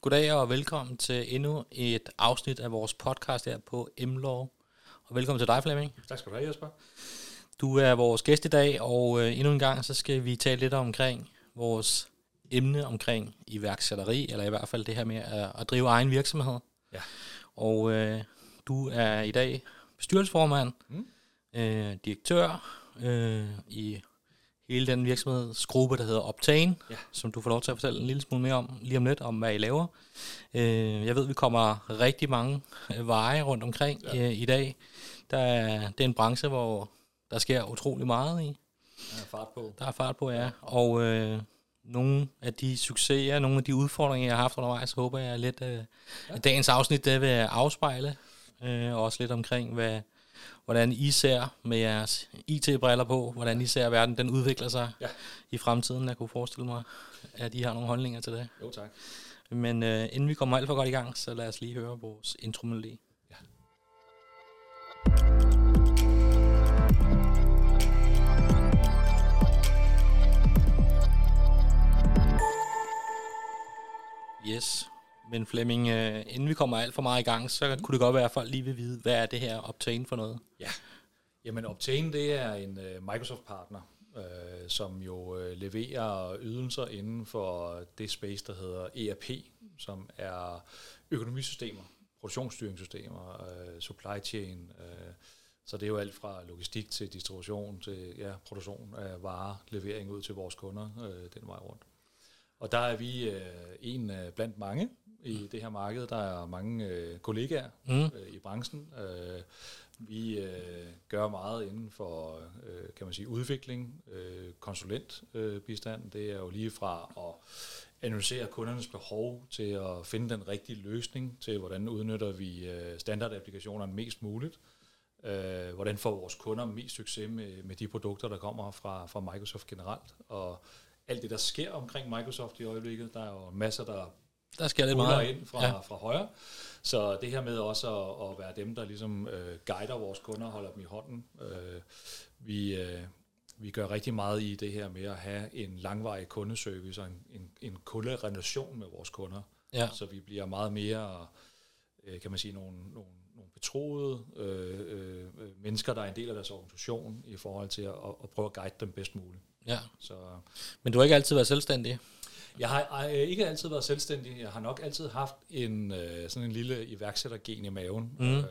Goddag og velkommen til endnu et afsnit af vores podcast her på Emlov. Og velkommen til dig, Flemming. Tak skal du have, Jesper. Du er vores gæst i dag, og øh, endnu en gang så skal vi tale lidt omkring vores emne omkring iværksætteri, eller i hvert fald det her med at, at drive egen virksomhed. Ja. Og øh, du er i dag bestyrelsesformand, Mm. øh, direktør øh, i hele den virksomhedsgruppe, der hedder Optane, Ja. som du får lov til at fortælle en lille smule mere om lige om lidt, om hvad I laver. Øh, jeg ved, vi kommer rigtig mange øh, veje rundt omkring Ja. ja. øh, i dag. Der er, det er en branche, hvor der sker utrolig meget i. Der er fart på. Der er fart på, ja. Og øh, nogle af de succeser, nogle af de udfordringer, jeg har haft undervejs, håber jeg lidt, øh, at dagens afsnit det vil afspejle. Øh, og også lidt omkring, hvad, hvordan I ser med jeres IT-briller på, hvordan I ser, verden den udvikler sig Ja. i fremtiden. Jeg kunne forestille mig, at I har nogle holdninger til det. Jo, tak. Men øh, inden vi kommer alt for godt i gang, så lad os lige høre vores intromelodi. Ja. Yes. Men Flemming, øh, inden vi kommer alt for meget i gang, så kunne det godt være, at folk lige vil vide, hvad er det her Optane for noget? Ja, Jamen, Optane, det er en øh, Microsoft-partner, øh, som jo øh, leverer ydelser inden for det space, der hedder ERP, som er økonomisystemer, produktionsstyringssystemer, øh, supply chain. Øh, så det er jo alt fra logistik til distribution til ja, produktion af varer, levering ud til vores kunder øh, den vej rundt. Og der er vi uh, en uh, blandt mange i det her marked. Der er mange uh, kollegaer Mm. øh, i branchen. Øh, vi øh, gør meget inden for øh, kan man sige udvikling, øh, konsulentbistand. Øh, bistand. det er jo lige fra at analysere kundernes behov til at finde den rigtige løsning til, hvordan udnytter vi øh, standardapplikationerne mest muligt. Øh, hvordan får vores kunder mest succes med, med de produkter, der kommer fra, fra Microsoft generelt. Og alt det, der sker omkring Microsoft i øjeblikket, der er jo masser, der Der sker lidt meget. ind fra, Ja. ja. fra højre. Så det her med også at, at være dem, der ligesom øh, guider vores kunder og holder dem i hånden. Øh, vi, øh, vi gør rigtig meget i det her med at have en langvarig kundeservice og en, en, en kunderelation med vores kunder. Ja. Så vi bliver meget mere, øh, kan man sige, nogle, nogle, nogle betroede øh, øh, øh, mennesker, der er en del af deres organisation i forhold til at, at prøve at guide dem bedst muligt. Ja. Så Men du har ikke altid været selvstændig? jeg har øh, ikke altid været selvstændig. Jeg har nok altid haft en øh, sådan en lille iværksættergen i maven. Mm. Øh,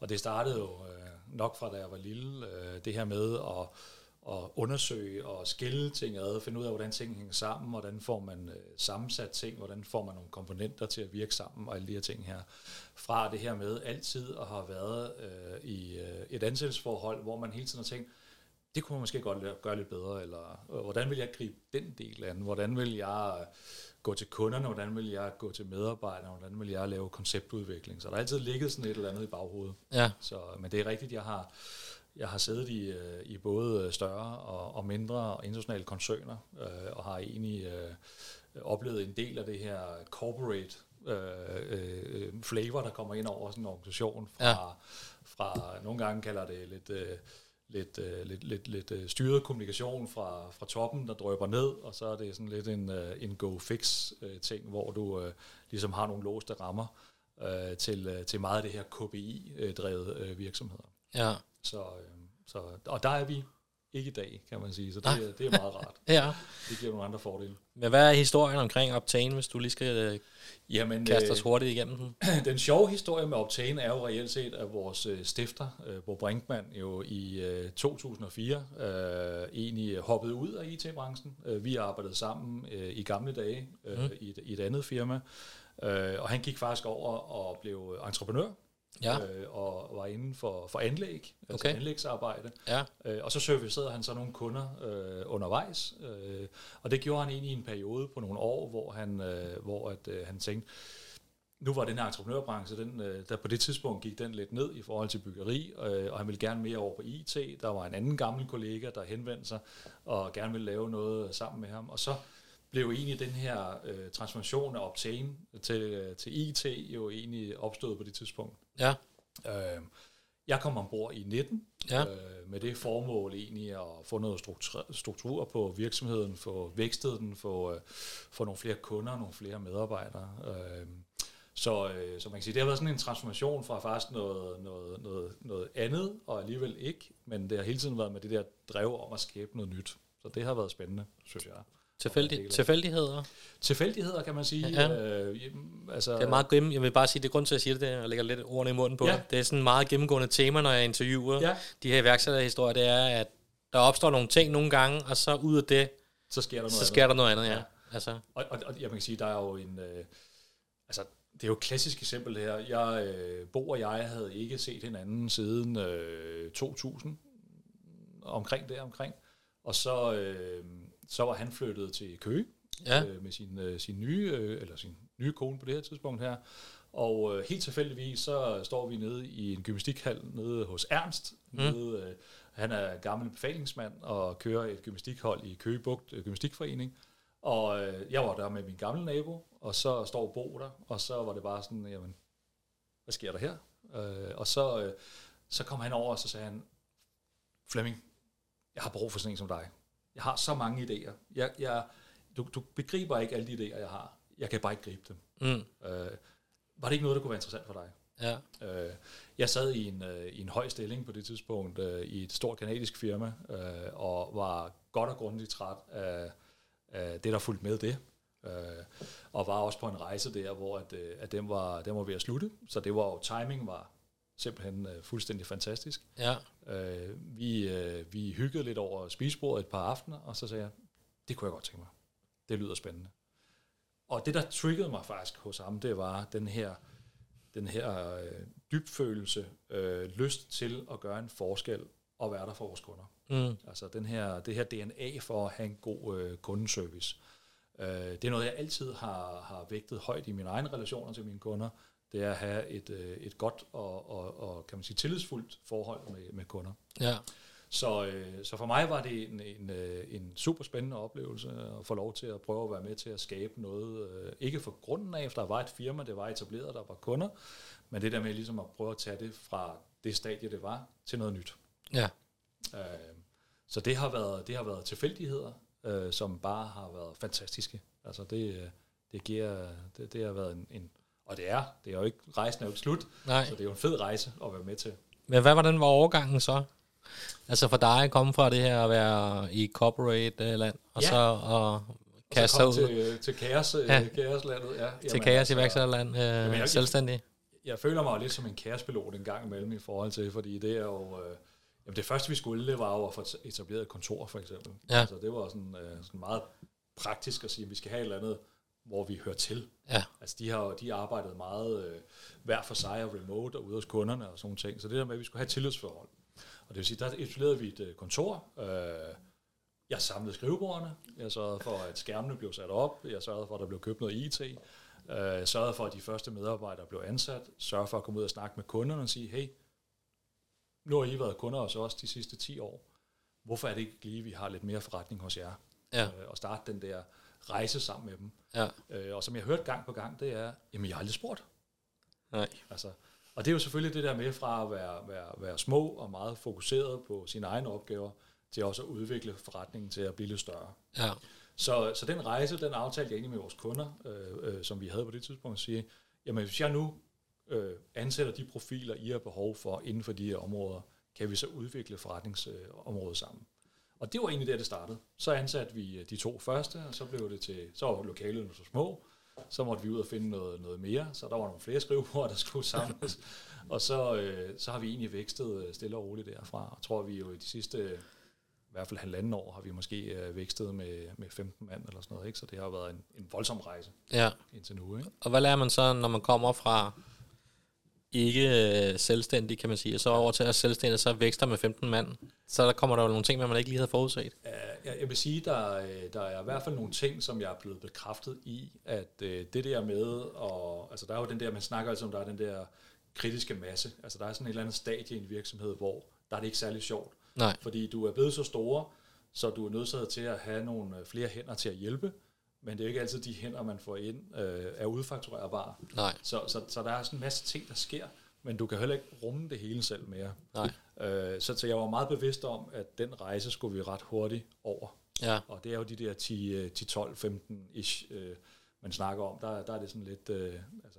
og det startede jo øh, nok fra da jeg var lille. Øh, det her med at, at undersøge og skille ting ad, finde ud af, hvordan ting hænger sammen, hvordan får man øh, sammensat ting, hvordan får man nogle komponenter til at virke sammen, og alle de her ting her. Fra det her med altid at have været øh, i øh, et ansættelsesforhold, hvor man hele tiden har tænkt, det kunne man måske godt gøre lidt bedre, eller øh, hvordan vil jeg gribe den del an? Hvordan vil jeg øh, gå til kunderne? Hvordan vil jeg gå til medarbejderne? Hvordan vil jeg lave konceptudvikling? Så der har altid ligget sådan et eller andet i baghovedet. Ja. Så, men det er rigtigt, jeg har, jeg har siddet i, øh, i både større og, og mindre internationale koncerner, øh, og har egentlig øh, oplevet en del af det her corporate øh, øh, flavor, der kommer ind over sådan en organisation fra, ja. fra nogle gange kalder det lidt... Øh, lidt, øh, lidt, lidt, lidt øh, styret kommunikation fra, fra toppen, der drøber ned, og så er det sådan lidt en, øh, en go-fix-ting, hvor du øh, ligesom har nogle låste rammer øh, til, øh, til meget af det her KPI-drevet øh, virksomheder. Ja. Så, øh, så, og der er vi ikke i dag, kan man sige, så det, er- det er meget rart. Ja. Det giver nogle andre fordele. Men hvad er historien omkring Optane, hvis du lige skal øh, Jamen, kaste os øh, hurtigt igennem den? den sjove historie med Optane er jo reelt set, at vores øh, stifter, øh, Bo Brinkmann, jo i øh, 2004 øh, egentlig hoppede ud af IT-branchen. Øh, vi arbejdede sammen øh, i gamle dage øh, mm. i, et, i et andet firma, øh, og han gik faktisk over og blev entreprenør. Ja. øh, og var inden for, for anlæg, altså Okay. anlægsarbejde. Ja. Øh, og så servicerede han så nogle kunder øh, undervejs, øh, og det gjorde han egentlig i en periode på nogle år, hvor han, øh, hvor at, øh, han tænkte, nu var den her entreprenørbranche, den, øh, der på det tidspunkt gik den lidt ned i forhold til byggeri, øh, og han ville gerne mere over på IT. Der var en anden gammel kollega, der henvendte sig og gerne ville lave noget sammen med ham. Og så blev egentlig den her øh, transformation af Optane til, øh, til IT jo egentlig opstået på det tidspunkt. Ja. Øh, Jeg kom ombord i 19 Ja. øh, med det formål egentlig at få noget struktur, struktur på virksomheden, få vækstet den, få, øh, få nogle flere kunder, nogle flere medarbejdere. Øh, så, øh, så man kan sige, det har været sådan en transformation fra faktisk noget, noget, noget, noget andet, og alligevel ikke, men det har hele tiden været med det der drev om at skabe noget nyt. Så det har været spændende, synes jeg. Tilfældig, tilfældigheder. Tilfældigheder, kan man sige. Ja. Øh, altså, Det er meget gennem, jeg vil bare sige, det er grund til at sige det, der, og lægger lidt ordene i munden på Ja. det. Det er sådan et meget gennemgående tema, når jeg interviewer Ja. de her iværksætterhistorier, det er, at der opstår nogle ting nogle gange, og så ud af det, så sker der noget så andet. sker der noget andet, ja. Ja. Altså, Og, og, og jeg kan sige, der er jo en... Øh, altså, det er jo et klassisk eksempel det her. Jeg, øh, Bo og jeg havde ikke set hinanden siden øh, 2000, omkring det omkring. Og så, øh, så var han flyttet til Køge ja, øh, med sin, øh, sin nye øh, eller sin nye kone på det her tidspunkt her. Og øh, helt tilfældigvis så står vi nede i en gymnastikhal nede hos Ernst. Mm. Nede, øh, han er gammel befalingsmand og kører et gymnastikhold i Køge Bugt øh, Gymnastikforening. Og øh, jeg var der med min gamle nabo, og så står Bo der, og så var det bare sådan, jamen, hvad sker der her? Øh, og så, øh, så kom han over, og så sagde han, Flemming, jeg har brug for sådan en som dig. Jeg har så mange idéer. Jeg, jeg, du, du begriber ikke alle de idéer, jeg har. Jeg kan bare ikke gribe dem. mm, Øh, var det ikke noget, der kunne være interessant for dig? ja, Øh, jeg sad i en, øh, i en høj stilling på det tidspunkt øh, i et stort kanadisk firma, øh, og var godt og grundigt træt af, af det, der fulgte med det. Øh, og var også på en rejse der, hvor at, øh, at den, var, den var ved at slutte. Så det var jo, timing var simpelthen øh, fuldstændig fantastisk. ja, Øh, vi, øh, vi hyggede lidt over spisebordet et par aftener, og så sagde jeg, det kunne jeg godt tænke mig. Det lyder spændende. Og det, der triggede mig faktisk hos ham, det var den her, den her øh, dybfølelse, øh, lyst til at gøre en forskel og være der for vores kunder. mm, Altså den her, det her DNA for at have en god øh, kundeservice. Øh, det er noget, jeg altid har, har vægtet højt i mine egne relationer til mine kunder. Det er at have et, øh, et godt og, og, og kan man sige, tillidsfuldt forhold med, med kunder. ja, Så, øh, så for mig var det en, en, øh, en super spændende oplevelse at få lov til at prøve at være med til at skabe noget. Øh, ikke for grunden af, for der var et firma, det var etableret, der var kunder, men det der med ligesom at prøve at tage det fra det stadie, det var, til noget nyt. ja, Øh, så det har været, det har været tilfældigheder, øh, som bare har været fantastiske. Altså det, øh, det giver, det, det har været en, en, og det er, det er jo ikke, rejsen er jo ikke slut, nej. så det er jo en fed rejse at være med til. Men hvad var den var overgangen så? Altså for dig at komme fra det her at være i corporate øh, land, og Ja. så og kaste sig ud til, til kaos, ja. Ja. kaoslandet. Ja, til Jamen, kaos i altså, iværksætterland, øh, jeg- selvstændig. Jeg føler mig jo lidt som en kaospilot en gang imellem i forhold til, fordi det er jo... Øh, jamen det første, vi skulle, det var jo at få etableret et kontor, for eksempel. Ja. Altså, det var sådan, øh, sådan meget praktisk at sige, at vi skal have et eller andet, hvor vi hører til. Ja, Altså, de har de har arbejdet meget øh, hver for sig og remote og ude hos kunderne og sådan nogle ting. Så det der med, at vi skulle have et tillidsforhold. Og det vil sige, der etablerede vi et øh, kontor. Øh, jeg samlede skrivebordene. Jeg sørgede for, at skærmene blev sat op. Jeg sørgede for, at der blev købt noget IT. Øh, Jeg sørgede for, at de første medarbejdere blev ansat. Sørgede for at komme ud og snakke med kunderne og sige, hey, nu har I været kunder hos os de sidste 10 år. Hvorfor er det ikke lige, at vi har lidt mere forretning hos jer? Ja. Øh, og starte den der rejse sammen med dem. ja, Øh, og som jeg har hørt gang på gang, det er, jamen jeg har aldrig spurgt. nej, Altså, og det er jo selvfølgelig det der med fra at være, være, være små og meget fokuseret på sine egne opgaver, til også at udvikle forretningen til at blive lidt større. ja, Så, så den rejse, den aftalte jeg egentlig med vores kunder, øh, øh, som vi havde på det tidspunkt, at sige, jamen hvis jeg nu øh, ansætter de profiler, I har behov for inden for de her områder, kan vi så udvikle forretningsområdet sammen. Og det var egentlig der, det startede. Så ansatte vi øh, de to første, og så blev det til, så var lokalet så små, så måtte vi ud og finde noget, noget mere, så der var nogle flere skrivebord, der skulle samles, og så, øh, så har vi egentlig vækstet øh, stille og roligt derfra. Jeg tror, vi jo i de sidste, i hvert fald halvanden år, har vi måske øh, vækstet med, med 15 mand eller sådan noget, ikke? så det har været en, en voldsom rejse ja. indtil nu. Ikke? Og hvad lærer man så, når man kommer fra ikke øh, selvstændig, kan man sige, og så over til at selvstændig, så vækster med 15 mand. Så der kommer der jo nogle ting, man ikke lige havde forudset. Jeg, jeg vil sige, der, øh, der er i hvert fald nogle ting, som jeg er blevet bekræftet i, at uh, det der med, og, altså der er jo den der, man snakker altså om, der er den der kritiske masse, altså der er sådan et eller andet stadie i en virksomhed, hvor der er det ikke særlig sjovt, Nej, fordi du er blevet så store, så du er nødt til at have nogle øh, flere hænder til at hjælpe, men det er jo ikke altid de hænder, man får ind, øh, er udfakturerbare. nej, Så, så, så der er sådan en masse ting, der sker, men du kan heller ikke rumme det hele selv mere. Nej. Øh, så, så jeg var meget bevidst om, at den rejse skulle vi ret hurtigt over. Ja. Og det er jo de der 10, øh, 10 12, 15-ish, øh, man snakker om. Der, der er det sådan lidt, øh, altså,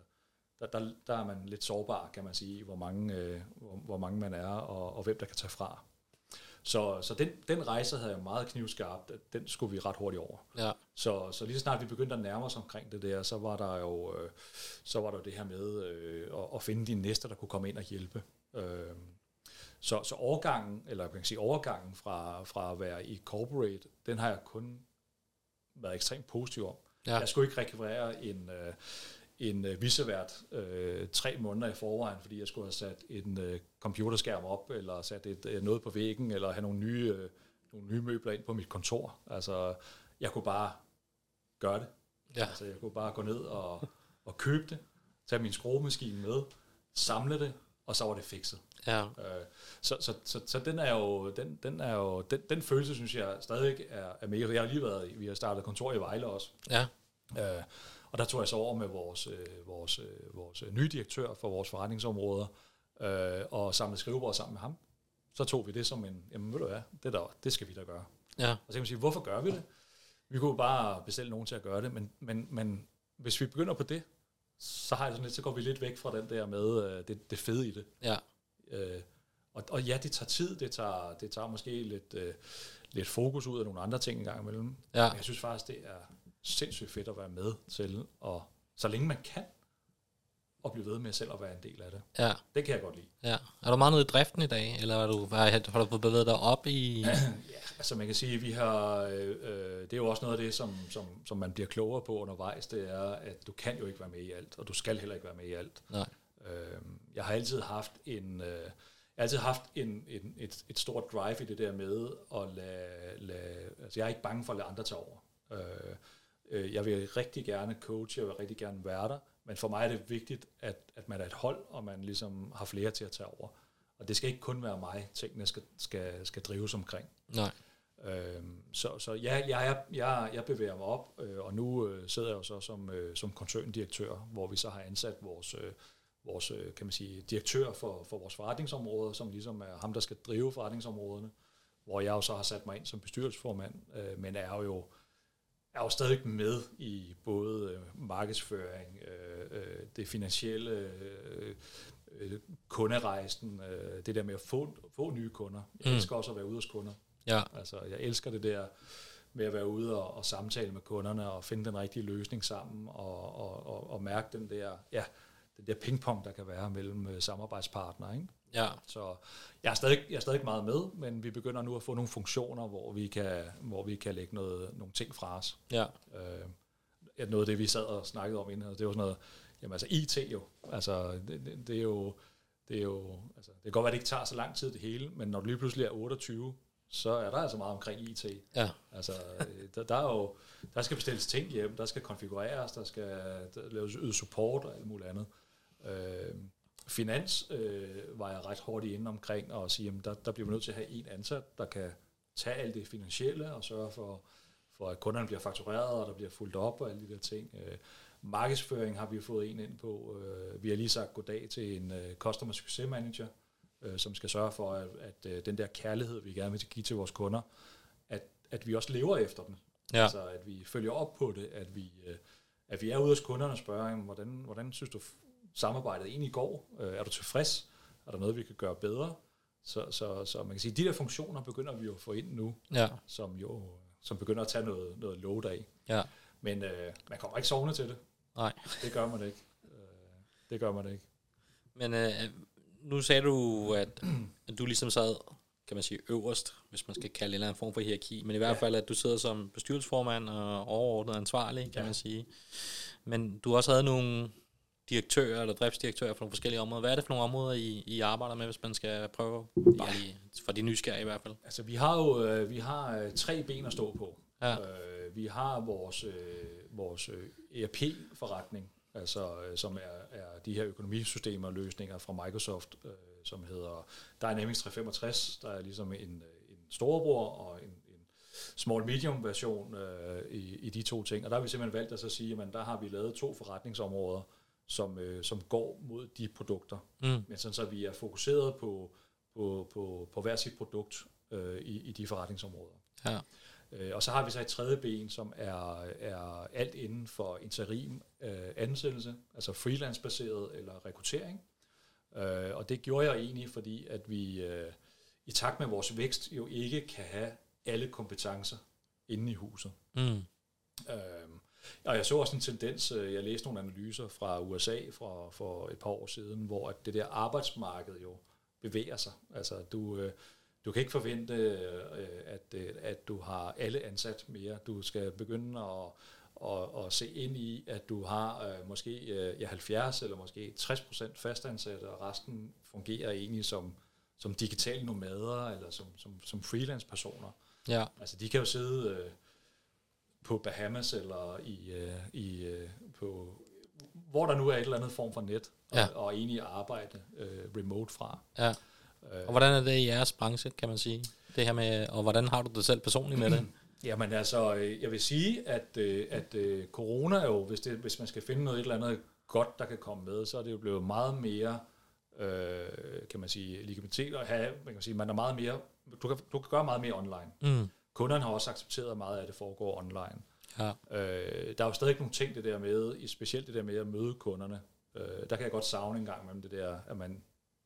der, der, der er man lidt sårbar, kan man sige, hvor mange, øh, hvor, hvor mange man er, og, og hvem der kan tage fra. Så, så den, den rejse havde jeg meget knivskarpt, at den skulle vi ret hurtigt over. Ja. Så, så lige så snart vi begyndte at nærme os omkring det der, så var der jo, øh, så var der jo det her med øh, at, at finde de næste, der kunne komme ind og hjælpe. Øh, så, så overgangen, eller man kan sige overgangen fra, fra at være i corporate, den har jeg kun været ekstremt positiv om. Ja. Jeg skulle ikke rekvirere en, øh, en øh, visevært øh, tre måneder i forvejen, fordi jeg skulle have sat en øh, computerskærm op, eller sat et, øh, noget på væggen, eller have nogle nye, øh, nogle nye møbler ind på mit kontor. Altså, jeg kunne bare gøre det. Ja. Altså, jeg kunne bare gå ned og, og købe det, tage min skruemaskine med, samle det, og så var det fikset. Ja. Øh, så, så, så, så den er jo, den, den er jo, den, den følelse synes jeg stadig er, er mega. Jeg har lige været, vi har startet kontor i Vejle også, Ja. øh, og der tog jeg så over med vores, øh, vores, øh, vores nye direktør for vores forretningsområder, øh, og samlede skrivebord sammen med ham. Så tog vi det som en, jamen ved du hvad, det, der, det skal vi da gøre. Ja. Og så kan man sige, hvorfor gør vi det? Vi kunne bare bestille nogen til at gøre det, men, men, men hvis vi begynder på det, så har jeg sådan lidt, så går vi lidt væk fra den der med øh, det, det fede i det. Ja. Øh, og, og ja, det tager tid, det tager, det tager måske lidt, øh, lidt fokus ud af nogle andre ting en gang imellem. Ja. Men jeg synes faktisk, det er sindssygt fedt at være med til, og så længe man kan, og blive ved med selv at være en del af det. Ja. Det kan jeg godt lide. Ja. Er du meget nede i driften i dag, eller er du, har, har du bevæget dig op i... Ja, altså man kan sige, vi har, øh, øh, det er jo også noget af det, som, som, som man bliver klogere på undervejs, det er, at du kan jo ikke være med i alt, og du skal heller ikke være med i alt. Nej. Øh, jeg har altid haft en, øh, jeg har altid haft en, en, et, et stort drive i det der med at lade, lade altså jeg er ikke bange for at lade andre tage over. Øh, øh, jeg vil rigtig gerne coach, jeg vil rigtig gerne være der, men for mig er det vigtigt, at, at man er et hold, og man ligesom har flere til at tage over. Og det skal ikke kun være mig, tingene skal, skal, skal drives omkring. Nej. Øhm, så så ja, jeg, jeg, jeg, jeg bevæger mig op, øh, og nu øh, sidder jeg jo så som, øh, som koncerndirektør, hvor vi så har ansat vores, øh, vores øh, kan man sige, direktør for, for vores forretningsområder, som ligesom er ham, der skal drive forretningsområderne, hvor jeg jo så har sat mig ind som bestyrelsesformand, øh, men er jo, er jo stadig med i både øh, markedsføring, øh, øh, det finansielle, øh, øh, kunderejsen, øh, det der med at få, få nye kunder. Jeg Mm. elsker også at være ude hos kunder. Ja. Altså, jeg elsker det der med at være ude og, og samtale med kunderne og finde den rigtige løsning sammen og, og, og, og mærke den der, ja, den der pingpong, der kan være mellem samarbejdspartnere. Ikke? Ja. Så jeg er, stadig, jeg er stadig meget med, men vi begynder nu at få nogle funktioner, hvor vi kan, hvor vi kan lægge noget, nogle ting fra os. Ja. Øh, noget af det, vi sad og snakkede om inden, det var sådan noget, jamen altså IT jo, altså det, det, det er jo, det er jo, altså det kan godt være, at det ikke tager så lang tid det hele, men når du lige pludselig er 28, så er der altså meget omkring IT. Ja. Altså, øh, der, der, er jo, der skal bestilles ting hjem, der skal konfigureres, der skal der laves yde support og alt muligt andet. Øh, finans øh, var jeg ret hurtigt inde omkring og sige, at der, der bliver vi nødt til at have en ansat, der kan tage alt det finansielle og sørge for, for at kunderne bliver faktureret, og der bliver fuldt op og alle de der ting. Øh, markedsføring har vi fået en ind på. Øh, vi har lige sagt goddag til en øh, Customer Success Manager, øh, som skal sørge for, at, at øh, den der kærlighed, vi gerne vil give til vores kunder, at, at vi også lever efter den. Ja. Altså, at vi følger op på det, at vi, øh, at vi er ude hos kunderne og spørger, hvordan, hvordan synes du samarbejdet egentlig går? Øh, er du tilfreds? Er der noget, vi kan gøre bedre? Så, så, så man kan sige, at de der funktioner begynder vi jo at få ind nu, Ja. som jo som begynder at tage noget, noget load af. Ja. Men øh, man kommer ikke sovende til det. Nej. Det gør man ikke. Øh, det gør man ikke. Men øh, nu sagde du, at, at du ligesom sad, kan man sige, øverst, hvis man skal kalde en eller anden form for hierarki, men i hvert Ja. fald, at du sidder som bestyrelsesformand og overordnet ansvarlig, kan Ja. man sige. Men du har også havde nogle direktører eller driftsdirektører for nogle forskellige områder. Hvad er det for nogle områder, I, I arbejder med, hvis man skal prøve, bare lige for de nysgerrige i hvert fald? Altså, vi har jo øh, vi har øh, tre ben at stå på. Ja. Øh, vi har vores, øh, vores ERP-forretning, altså, øh, som er, er de her økonomisystemer og løsninger fra Microsoft, øh, som hedder Dynamics 365. Der er ligesom en, en storebror og en, en small-medium version øh, i, i de to ting. Og der har vi simpelthen valgt at så sige, at der har vi lavet to forretningsområder, som, øh, som går mod de produkter. Mm. Men sådan så vi er fokuseret på, på, på, på hver sit produkt øh, i, i de forretningsområder. Ja. Øh, og så har vi så et tredje ben, som er, er alt inden for interim øh, ansættelse, altså freelance-baseret eller rekruttering. Øh, og det gjorde jeg egentlig, fordi at vi øh, i takt med vores vækst jo ikke kan have alle kompetencer inde i huset. Mm. Øhm, og jeg så også en tendens, øh, jeg læste nogle analyser fra USA fra, for et par år siden, hvor at det der arbejdsmarked jo bevæger sig. Altså du, øh, du kan ikke forvente, øh, at, at du har alle ansat mere. Du skal begynde at, at, at se ind i, at du har øh, måske øh, ja, 70 eller måske 60 procent fastansatte, og resten fungerer egentlig som, som digitale nomader eller som, som, som freelance-personer. Ja. Altså de kan jo sidde øh, på Bahamas eller i, øh, i øh, på hvor der nu er et eller andet form for net, og, Ja. og egentlig arbejde øh, remote fra. ja. Øh, Og hvordan er det i jeres branche, kan man sige? Det her med, og hvordan har du det selv personligt med det? Jamen altså, øh, jeg vil sige, at, øh, at corona er jo, hvis, det, hvis man skal finde noget et eller andet godt, der kan komme med, så er det jo blevet meget mere, øh, kan man sige, legitimitet at have, man kan sige, man er meget mere, du kan, du kan gøre meget mere online. Mm. Kunderne har også accepteret meget af det foregår online. Ja. Øh, der er jo stadig nogle ting, det der med, specielt det der med at møde kunderne. Øh, der kan jeg godt savne en gang mellem det der, at man,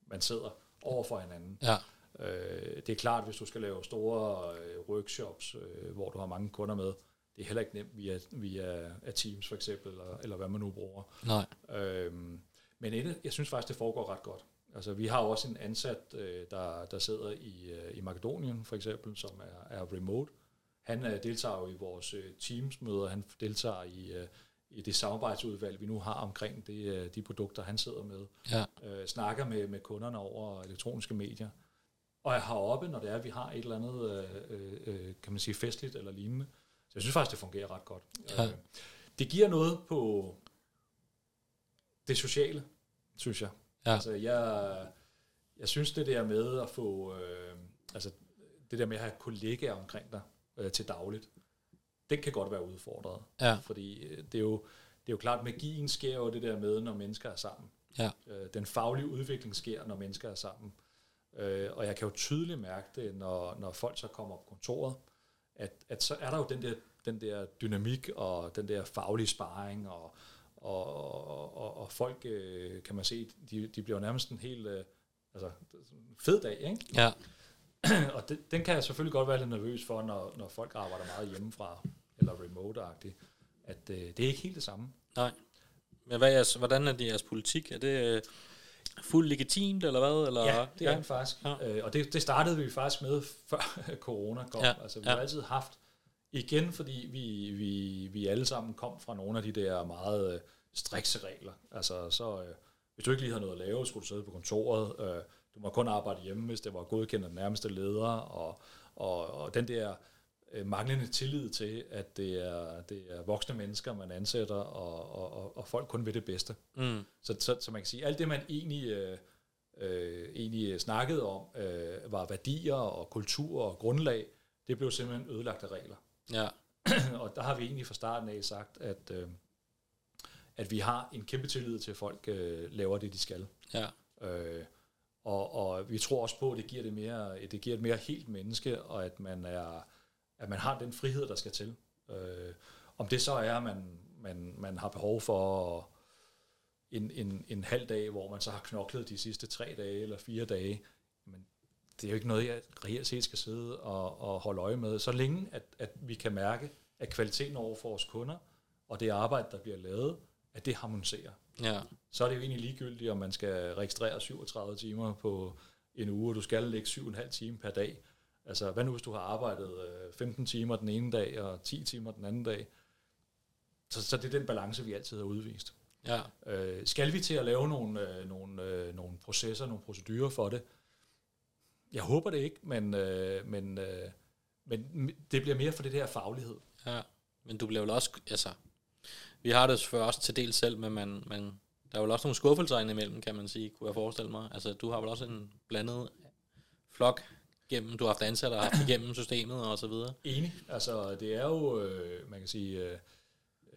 man sidder over for hinanden. Ja. Øh, det er klart, hvis du skal lave store øh, workshops, øh, hvor du har mange kunder med, det er heller ikke nemt via, via Teams for eksempel, eller, eller hvad man nu bruger. Nej. Øhm, men inde, jeg synes faktisk, det foregår ret godt. Altså, vi har jo også en ansat, øh, der, der sidder i, øh, i Makedonien for eksempel, som er, er remote. Han øh, deltager jo i vores øh, Teams-møder, han deltager i, øh, i det samarbejdsudvalg, vi nu har omkring det, øh, de produkter, han sidder med. Ja. Øh, snakker med, med kunderne over elektroniske medier. Og jeg har oppe, når det er, at vi har et eller andet, øh, øh, kan man sige, festligt eller lignende. Så jeg synes faktisk, det fungerer ret godt. Ja. Øh, det giver noget på det sociale, synes jeg. Ja. Altså, jeg, jeg synes det der med at få, øh, altså det der med at have kollegaer omkring dig øh, til dagligt, den kan godt være udfordret. Ja. Fordi øh, det er jo, det er jo klart, magien sker jo det der med, når mennesker er sammen. Ja. Øh, den faglige udvikling sker, når mennesker er sammen. Øh, og jeg kan jo tydeligt mærke det, når, når folk så kommer på kontoret, at, at så er der jo den der, den der dynamik og den der faglige sparring, og, og, og, og, og folk, øh, kan man se, de, de bliver nærmest en helt øh, altså, fed dag, ikke? Ja. og det, den kan jeg selvfølgelig godt være lidt nervøs for, når, når folk arbejder meget hjemmefra, eller remote-agtigt, at øh, det er ikke helt det samme. Nej. Men hvad er jeres, hvordan er det jeres politik? Er det øh, fuldt legitimt, eller hvad? Eller? Ja, det er ja. den faktisk. Ja. Øh, og det, det startede vi faktisk med, før corona kom. Ja. Altså, vi ja. har altid haft, igen fordi vi, vi, vi alle sammen kom fra nogle af de der meget øh, strikse regler. Altså, så, øh, hvis du ikke lige havde noget at lave, skulle du sidde på kontoret. Øh, du må kun arbejde hjemme, hvis det var godkendt af den nærmeste leder. Og, og, og den der øh, manglende tillid til, at det er, det er voksne mennesker, man ansætter, og, og, og, og folk kun vil det bedste. Mm. Så, så, så man kan sige, alt det, man egentlig, øh, øh, egentlig snakkede om, øh, var værdier og kultur og grundlag, det blev simpelthen ødelagt af regler. Ja. og der har vi egentlig fra starten af sagt, at, øh, at vi har en kæmpe tillid til, at folk øh, laver det, de skal. Ja. Øh, og, og vi tror også på, at det giver, det, mere, det giver et mere helt menneske, og at man, er, at man har den frihed, der skal til. Øh, om det så er, at man, man, man har behov for en, en, en halv dag, hvor man så har knoklet de sidste tre dage eller fire dage, men det er jo ikke noget, jeg reelt set skal sidde og, og holde øje med. Så længe, at, at vi kan mærke, at kvaliteten over for vores kunder, og det arbejde, der bliver lavet, at det harmoniserer Ja. så er det jo egentlig ligegyldigt, om man skal registrere 37 timer på en uge, og du skal lægge 7,5 timer per dag. Altså, hvad nu hvis du har arbejdet øh, 15 timer den ene dag, og 10 timer den anden dag? Så, så det er den balance, vi altid har udvist. Ja. Øh, skal vi til at lave nogle, øh, nogle, øh, nogle processer, nogle procedurer for det? Jeg håber det ikke, men, øh, men, øh, men det bliver mere for det der faglighed. Ja, men du bliver vel også, altså, vi har det selvfølgelig også til del selv, men man, man, der er vel også nogle skuffelser indimellem, kan man sige, kunne jeg forestille mig. Altså, du har vel også en blandet flok gennem, du har haft ansatte og haft igennem systemet og så videre. Enig. Altså, det er jo, øh, man kan sige, øh,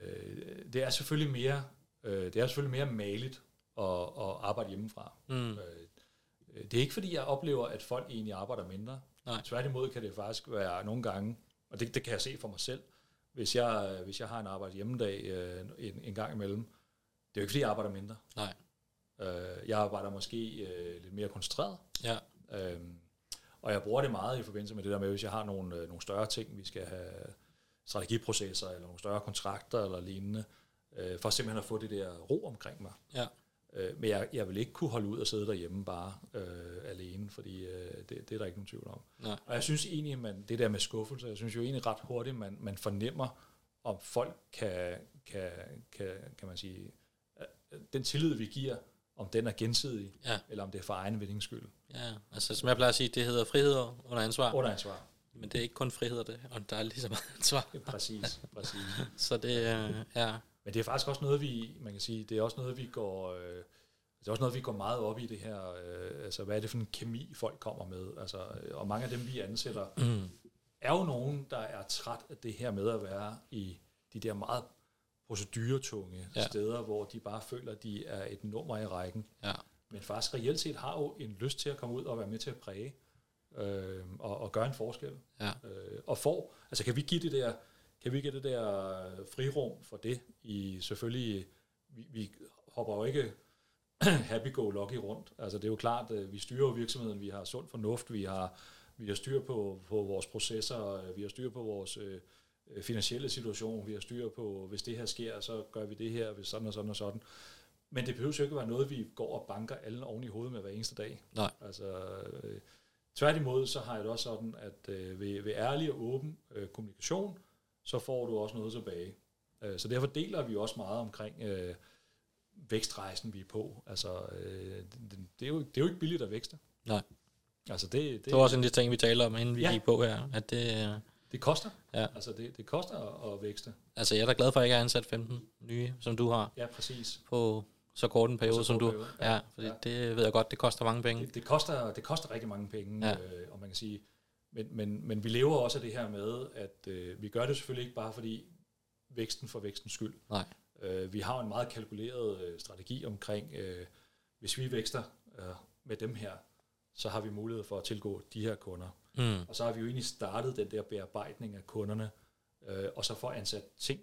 øh, det er selvfølgelig mere Øh, det er selvfølgelig mere maligt at, at arbejde hjemmefra. Mm. Øh, det er ikke fordi, jeg oplever, at folk egentlig arbejder mindre. Nej. Tværtimod kan det faktisk være nogle gange, og det, det kan jeg se for mig selv, hvis jeg, hvis jeg har en arbejde hjemmedag øh, en, en gang imellem. Det er jo ikke fordi, jeg arbejder mindre. Nej. Øh, jeg arbejder måske øh, lidt mere koncentreret. Ja. Øhm, og jeg bruger det meget i forbindelse med det der med, hvis jeg har nogle, øh, nogle større ting, vi skal have strategiprocesser, eller nogle større kontrakter, eller lignende, øh, for simpelthen at få det der ro omkring mig. Ja. Øh, men jeg, jeg vil ikke kunne holde ud og sidde derhjemme bare øh, alene, fordi øh, det, det er der ikke nogen tvivl om. Nej. Og jeg synes egentlig, man, det der med skuffelse, jeg synes jo egentlig ret hurtigt, man, man fornemmer, om folk kan, kan, kan, kan man sige, øh, den tillid, vi giver, om den er gensidig, Ja. eller om det er for egen vindings skyld. Ja, altså som jeg plejer at sige, det hedder frihed under ansvar. Under ansvar. Men det er ikke kun frihed, det, og der er lige så meget ansvar. Ja, præcis, præcis. Så det øh, er, Men det er faktisk også noget, vi, man kan sige, det er også noget, vi går, øh, det er også noget, vi går meget op i det her, øh, altså hvad er det for en kemi, folk kommer med, altså, øh, og mange af dem, vi ansætter, mm, er jo nogen, der er træt af det her med at være i de der meget proceduretunge Ja. ja. steder, hvor de bare føler, at de er et nummer i rækken, ja, men faktisk reelt set har jo en lyst til at komme ud og være med til at præge, øh, og, og gøre en forskel. ja, øh, og får, altså kan vi give det der, kan vi give det der frirum for det? I selvfølgelig, vi, vi hopper jo ikke happy-go-lucky rundt. Altså det er jo klart, at vi styrer virksomheden, vi har sund fornuft, vi har, vi har styr på, på vores processer, vi har styr på vores øh, øh, finansielle situation, vi har styr på, hvis det her sker, så gør vi det her, hvis sådan og sådan og sådan. Men det behøver jo ikke være noget, vi går og banker alle oven i hovedet med hver eneste dag. nej, Altså, øh, tværtimod, så har jeg det også sådan, at øh, ved, ved ærlig og åben øh, kommunikation, så får du også noget tilbage. Øh, så derfor deler vi også meget omkring øh, vækstrejsen, vi er på. Altså, øh, det, det, er jo, det er jo ikke billigt at vækste. nej. Altså, det, det, Det var også en af de ting, vi taler om, inden vi Ja. gik på her. At det, øh, det koster. Ja. Altså, det, det koster at, vækste. altså, jeg er da glad for, at jeg ikke har ansat 15 nye, som du har, Ja, præcis. på så kort en periode, som du. periode, Ja, ja. fordi Ja. det ved jeg godt, det koster mange penge. Det, det, koster, det koster rigtig mange penge, ja. øh, og man kan sige, men, men, men vi lever også af det her med, at øh, vi gør det selvfølgelig ikke bare fordi væksten for vækstens skyld. Nej. Øh, vi har en meget kalkuleret øh, strategi omkring, øh, hvis vi vækster øh, med dem her, så har vi mulighed for at tilgå de her kunder. Mm, Og så har vi jo egentlig startet den der bearbejdning af kunderne, øh, og så får ansat ting,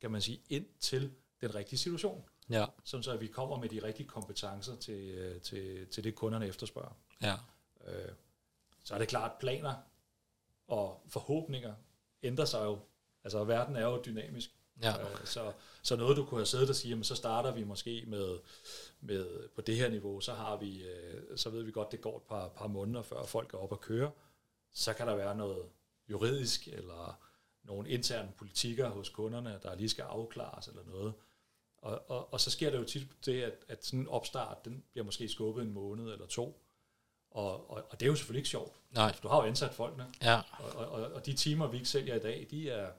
kan man sige, ind til den rigtige situation ja, sådan så at vi kommer med de rigtige kompetencer til, øh, til, til det, kunderne efterspørger. ja, Øh, Så er det klart, planer og forhåbninger ændrer sig jo. Altså, verden er jo dynamisk. ja, Øh, Så, så noget, du kunne have siddet og sige, jamen, så starter vi måske med, med på det her niveau, så har vi, øh, så ved vi godt, det går et par, par måneder, før folk er op og køre. Så kan der være noget juridisk, eller nogle interne politikker hos kunderne, der lige skal afklares eller noget. Og, og, og så sker det jo tit det, at, at sådan en opstart, den bliver måske skubbet en måned eller to. Og, og, og det er jo selvfølgelig ikke sjovt. nej, du har jo ansat folkene, ja, og, og, og, de timer, vi ikke sælger i dag, de er,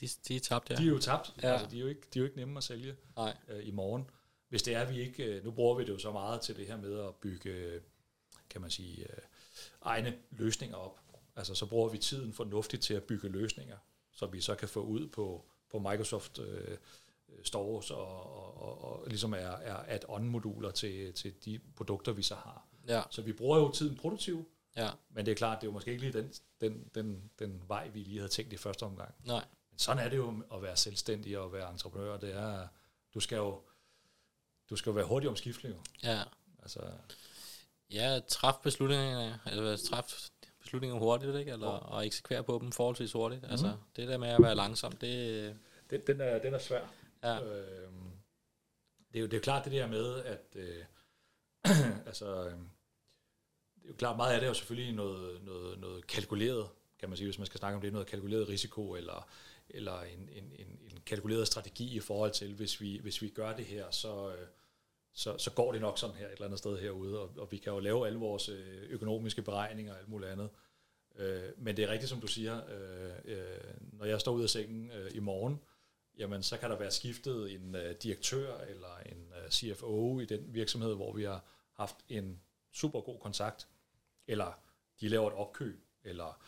de, de er tabt, ja. de er jo tabt. Ja. Altså, de, er jo ikke, de er jo ikke nemme at sælge Nej, øh, i morgen. Hvis det er, vi ikke... Øh, nu bruger vi det jo så meget til det her med at bygge, kan man sige, øh, egne løsninger op. Altså, så bruger vi tiden fornuftigt til at bygge løsninger, så vi så kan få ud på, på Microsoft øh, stores og, og, og, og ligesom er, er add-on-moduler til, til de produkter, vi så har. Ja, Så vi bruger jo tiden produktivt, ja, men det er klart, det er jo måske ikke lige den, den, den, den vej, vi lige havde tænkt i første omgang. nej, Men sådan er det jo at være selvstændig og være entreprenør. Det er, du skal jo, du skal jo være hurtig omskiftelig. Jo. ja. Altså, Ja, træf beslutninger, eller træf beslutninger hurtigt, ikke? Eller, og eksekvere på dem forholdsvis hurtigt. Mm. Mhm. Altså, det der med at være langsom, det... den, den, er, den er svær. Ja, Øhm, det, er jo, det er jo klart det der med, at øh, altså, øh, det er jo klart, meget af det er jo selvfølgelig noget, noget, noget kalkuleret, kan man sige, hvis man skal snakke om det, noget kalkuleret risiko, eller, eller en, en, en, en kalkuleret strategi i forhold til, hvis vi, hvis vi gør det her, så, øh, så, så går det nok sådan her et eller andet sted herude, og, og vi kan jo lave alle vores øh, økonomiske beregninger og alt muligt andet. Øh, men det er rigtigt, som du siger, øh, øh, når jeg står ud af sengen øh, i morgen, jamen så kan der være skiftet en øh, direktør eller en øh, CFO i den virksomhed, hvor vi har haft en super god kontakt, eller de laver et opkøb, eller,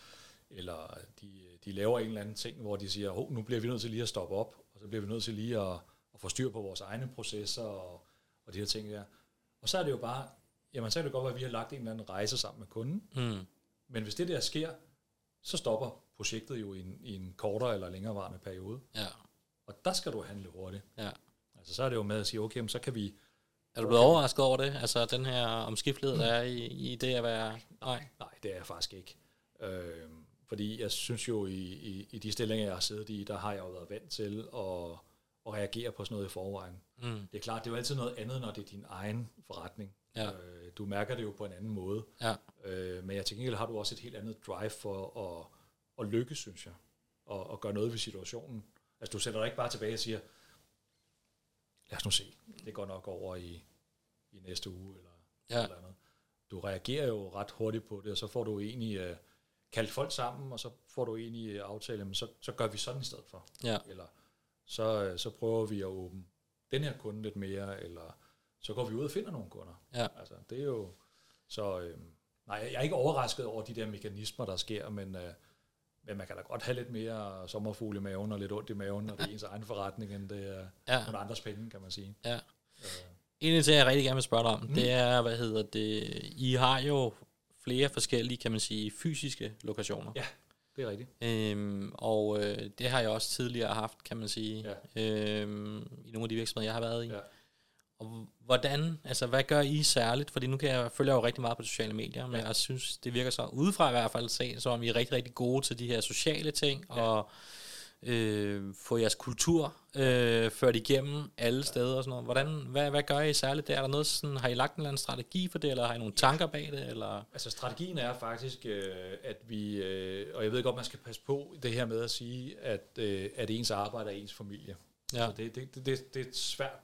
eller de, de laver en eller anden ting, hvor de siger, oh, nu bliver vi nødt til lige at stoppe op, og så bliver vi nødt til lige at, og få styr på vores egne processer og, og de her ting der. Og så er det jo bare, jamen så kan det godt være, at vi har lagt en eller anden rejse sammen med kunden, Mm. men hvis det der sker, så stopper projektet jo i en, i en kortere eller længerevarende periode. Ja. Og der skal du handle hurtigt. ja. Altså så er det jo med at sige, okay, men så kan vi... Er du blevet overrasket over det? Altså den her omskiftelighed, der er i, i det at være... Nej. Nej, det er jeg faktisk ikke. Øh, fordi jeg synes jo, i, i, i de stillinger, jeg har siddet i, der har jeg jo været vant til at, at reagere på sådan noget i forvejen. Mm. Det er klart, det er jo altid noget andet, når det er din egen forretning. Ja. Øh, du mærker det jo på en anden måde. Ja. Øh, men jeg til gengæld har du også et helt andet drive for at, at lykkes, synes jeg. Og, og gøre noget ved situationen. Altså du sætter dig ikke bare tilbage og siger, lad os nu se, det går nok over i, i næste uge, eller, Ja. eller andet. Du reagerer jo ret hurtigt på det, og så får du egentlig uh, kaldt folk sammen, og så får du egentlig uh, aftale, men så, så gør vi sådan i stedet for. Ja. Eller så, uh, så prøver vi at åbne den her kunde lidt mere, eller så går vi ud og finder nogle kunder. Ja. Altså, det er jo... Så øh, nej, jeg er ikke overrasket over de der mekanismer, der sker, men, øh, men man kan da godt have lidt mere sommerfugl i maven og lidt ondt i maven, når det er ens egen forretning, end det er Ja. nogle andres penge, kan man sige. Ja. Øh, En ting, jeg rigtig gerne vil spørge dig om, mm. det er, hvad hedder det, I har jo flere forskellige, kan man sige, fysiske lokationer. Ja. det er rigtigt. Øhm, og øh, det har jeg også tidligere haft, kan man sige, Ja. øhm, i nogle af de virksomheder, jeg har været i. Ja. Og hvordan, altså hvad gør I særligt? Fordi nu kan jeg følge jo rigtig meget på sociale medier, men Ja. jeg synes, det virker så udefra i hvert fald se, som om I er rigtig, rigtig gode til de her sociale ting, Ja. og øh, få jeres kultur øh, ført igennem alle steder og sådan noget. Hvordan, hvad, hvad gør I særligt der? Er der noget sådan, har I lagt en eller anden strategi for det, eller har I nogle tanker bag det? Eller? Altså strategien er faktisk, øh, at vi, øh, og jeg ved godt, man skal passe på det her med at sige, at, øh, at ens arbejde er ens familie. Ja, Så det, det, det, det, det er et svært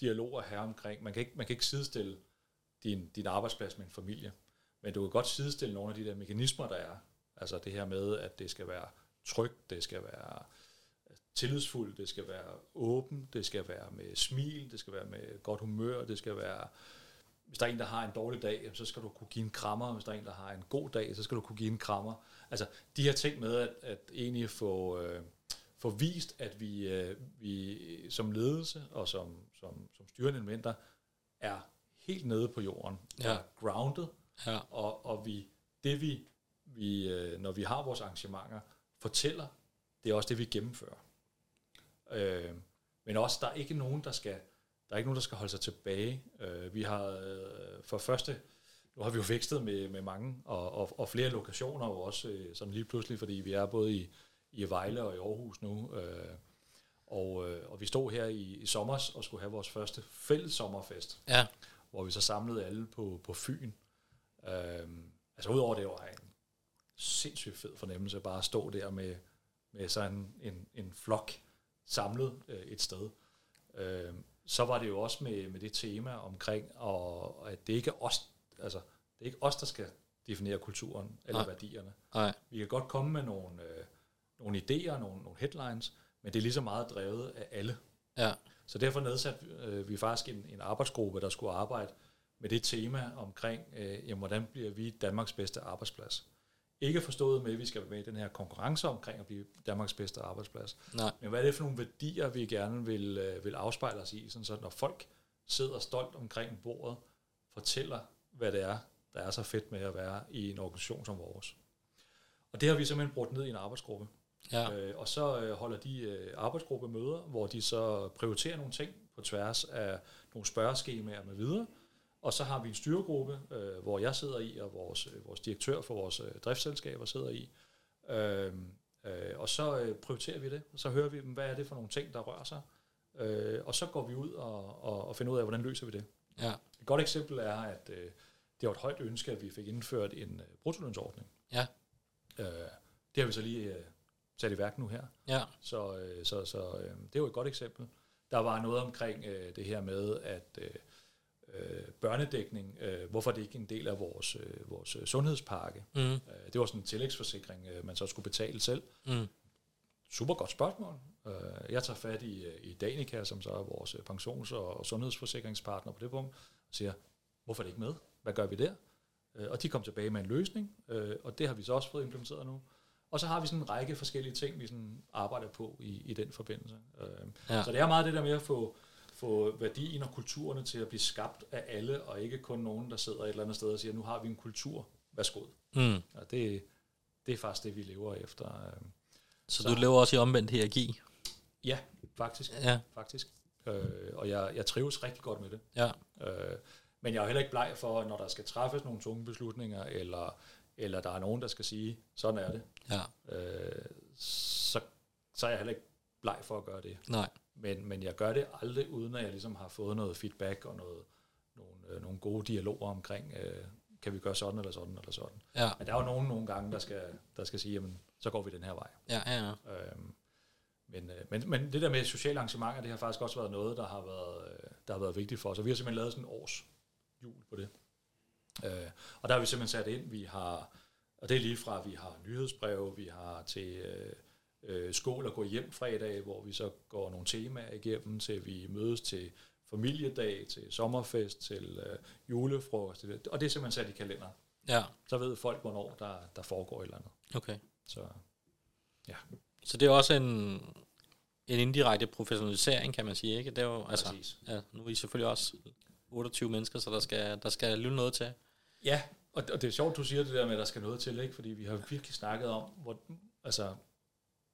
dialoger her omkring. Man kan ikke, man kan ikke sidestille din, din arbejdsplads med en familie. Men du kan godt sidestille nogle af de der mekanismer, der er. Altså det her med, at det skal være trygt, det skal være øh, tillidsfuldt, det skal være åben, det skal være med smil, det skal være med godt humør, det skal være... Hvis der er en, der har en dårlig dag, så skal du kunne give en krammer. Hvis der er en, der har en god dag, så skal du kunne give en krammer. Altså de her ting med at, at egentlig få... Øh, få vist, at vi, øh, vi som ledelse og som, som, som styrende elementer er helt nede på jorden, Ja. er grounded, ja, og, og vi, det vi, vi øh, når vi har vores arrangementer, fortæller, det er også det, vi gennemfører. Øh, men også, der er ikke nogen, der skal, der er ikke nogen, der skal holde sig tilbage. Øh, vi har øh, for første, nu har vi jo vækstet med, med mange, og, og, og flere lokationer jo også, øh, sådan lige pludselig, fordi vi er både i, i Vejle og i Aarhus nu. Øh, og, øh, og vi stod her i, i sommer og skulle have vores første fælles sommerfest, ja, hvor vi så samlede alle på, på Fyn. Øh, altså udover det var en sindssygt fed fornemmelse bare at stå der med, med sådan en, en flok samlet øh, et sted. Øh, så var det jo også med, med det tema omkring, og, at det ikke er os, altså, det er ikke os, der skal definere kulturen eller Nej. værdierne. nej, Vi kan godt komme med nogle, øh, nogle idéer, nogle, nogle headlines, men det er lige så meget drevet af alle. ja, Så derfor nedsatte øh, vi faktisk en, en arbejdsgruppe, der skulle arbejde med det tema omkring, øh, jamen, hvordan bliver vi Danmarks bedste arbejdsplads. Ikke forstået med, at vi skal være med i den her konkurrence omkring at blive Danmarks bedste arbejdsplads. nej, Men hvad er det for nogle værdier, vi gerne vil, øh, vil afspejle os i, sådan så når folk sidder stolt omkring bordet, fortæller, hvad det er, der er så fedt med at være i en organisation som vores. Og det har vi simpelthen brugt ned i en arbejdsgruppe. Ja, Øh, og så øh, holder de øh, arbejdsgruppemøder, hvor de så prioriterer nogle ting på tværs af nogle spørgeskemaer med videre. Og så har vi en styregruppe, øh, hvor jeg sidder i, og vores, øh, vores direktør for vores øh, driftsselskaber sidder i. Øh, øh, og så øh, prioriterer vi det, og så hører vi dem, hvad er det for nogle ting, der rører sig. Øh, og så går vi ud og, og, og finder ud af, hvordan løser vi det. ja, Et godt eksempel er, at øh, det var et højt ønske, at vi fik indført en øh, brutolønsordning. Ja. Øh, det har vi så lige øh, sat i værk nu her. ja, Så, øh, så, så øh, det er jo et godt eksempel. Der var noget omkring øh, det her med, at øh, øh, børnedækning, øh, hvorfor er det ikke en del af vores, øh, vores sundhedspakke? mm, Øh, det var sådan en tillægsforsikring, øh, man så skulle betale selv. mm, Super godt spørgsmål. Øh, jeg tager fat i, øh, i Danica, som så er vores øh, pensions- og sundhedsforsikringspartner på det punkt, og siger, hvorfor er det ikke med? Hvad gør vi der? Øh, og de kom tilbage med en løsning, øh, og det har vi så også fået implementeret nu. Og så har vi sådan en række forskellige ting, vi sådan arbejder på i, i den forbindelse. Øh, Ja. Så det er meget det der med at få, få værdien og kulturerne til at blive skabt af alle, og ikke kun nogen, der sidder et eller andet sted og siger, nu har vi en kultur, værsgo. Mm. Og det, det er faktisk det, vi lever efter. øh. Så, Så- du lever også i omvendt hierarki? Ja, faktisk. Ja. faktisk. Øh, og jeg, jeg trives rigtig godt med det. Ja. Øh, men jeg er heller ikke bleg for, når der skal træffes nogle tunge beslutninger, eller, eller der er nogen, der skal sige, sådan er det, Ja. øh, så, så er jeg heller ikke bleg for at gøre det. Nej. Men, men jeg gør det aldrig, uden at jeg ligesom har fået noget feedback og noget, nogle, øh, nogle gode dialoger omkring, øh, kan vi gøre sådan eller sådan eller sådan. Ja. Men der er jo nogen nogle gange, der skal, der skal sige, jamen, så går vi den her vej. Ja, ja, ja. Øhm, men, øh, men, men det der med sociale arrangementer, det har faktisk også været noget, der har været, øh, der har været vigtigt for os. Og vi har simpelthen lavet sådan en års jul på det. Øh, og der har vi simpelthen sat ind, vi har, og det er lige fra, at vi har nyhedsbreve, vi har til øh, øh, skål og gå hjem fredag, hvor vi så går nogle temaer igennem, til vi mødes til familiedag, til sommerfest, til øh, julefrokost. Og det er simpelthen sat i kalenderen. Ja, Så ved folk, hvornår der, der foregår et eller andet. okay. Så Så det er også en, en indirekte professionalisering, kan man sige, ikke? Det er jo, altså, præcis. ja, nu er I selvfølgelig også 28 mennesker, så der skal, der skal lytte noget til. Ja, og, og det er sjovt, du siger det der med, at der skal noget til, ikke? fordi vi har virkelig snakket om, hvor, altså,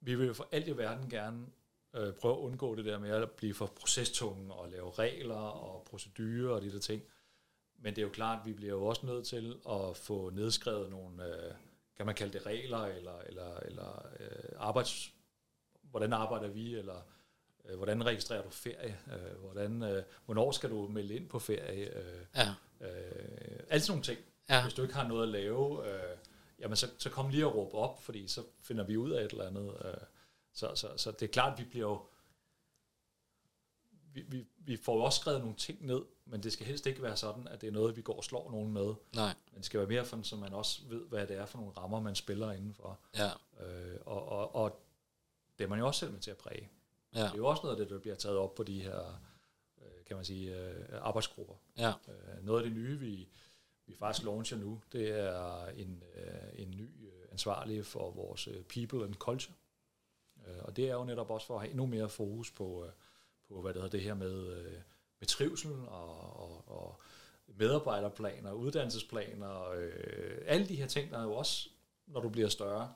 vi vil jo for alt i verden gerne øh, prøve at undgå det der med at blive for procestunge og lave regler og procedurer og de der ting. Men det er jo klart, at vi bliver jo også nødt til at få nedskrevet nogle, øh, kan man kalde det regler, eller, eller, eller øh, arbejds, hvordan arbejder vi, eller øh, hvordan registrerer du ferie, øh, hvordan, øh, hvornår skal du melde ind på ferie, øh, Ja, Øh, alle sådan nogle ting. ja, Hvis du ikke har noget at lave, øh, jamen så, så kom lige og råb op, fordi så finder vi ud af et eller andet. Øh, så, så, så det er klart, vi bliver jo... Vi, vi, vi får jo også skrevet nogle ting ned, men det skal helst ikke være sådan, at det er noget, vi går og slår nogen med. nej, Men det skal være mere sådan, så man også ved, hvad det er for nogle rammer, man spiller indenfor. ja, Øh, og, og, og det er man jo også selv med til at præge. ja, Det er jo også noget af det, der bliver taget op på de her, kan man sige, øh, arbejdsgrupper. ja, Øh, noget af det nye, vi, vi faktisk launcher nu, det er en, øh, en ny øh, ansvarlig for vores øh, people and culture. Øh, og det er jo netop også for at have endnu mere fokus på, øh, på hvad det hedder, det her med, øh, med trivsel og, og, og medarbejderplaner, uddannelsesplaner, øh, alle de her ting, der er jo også, når du bliver større,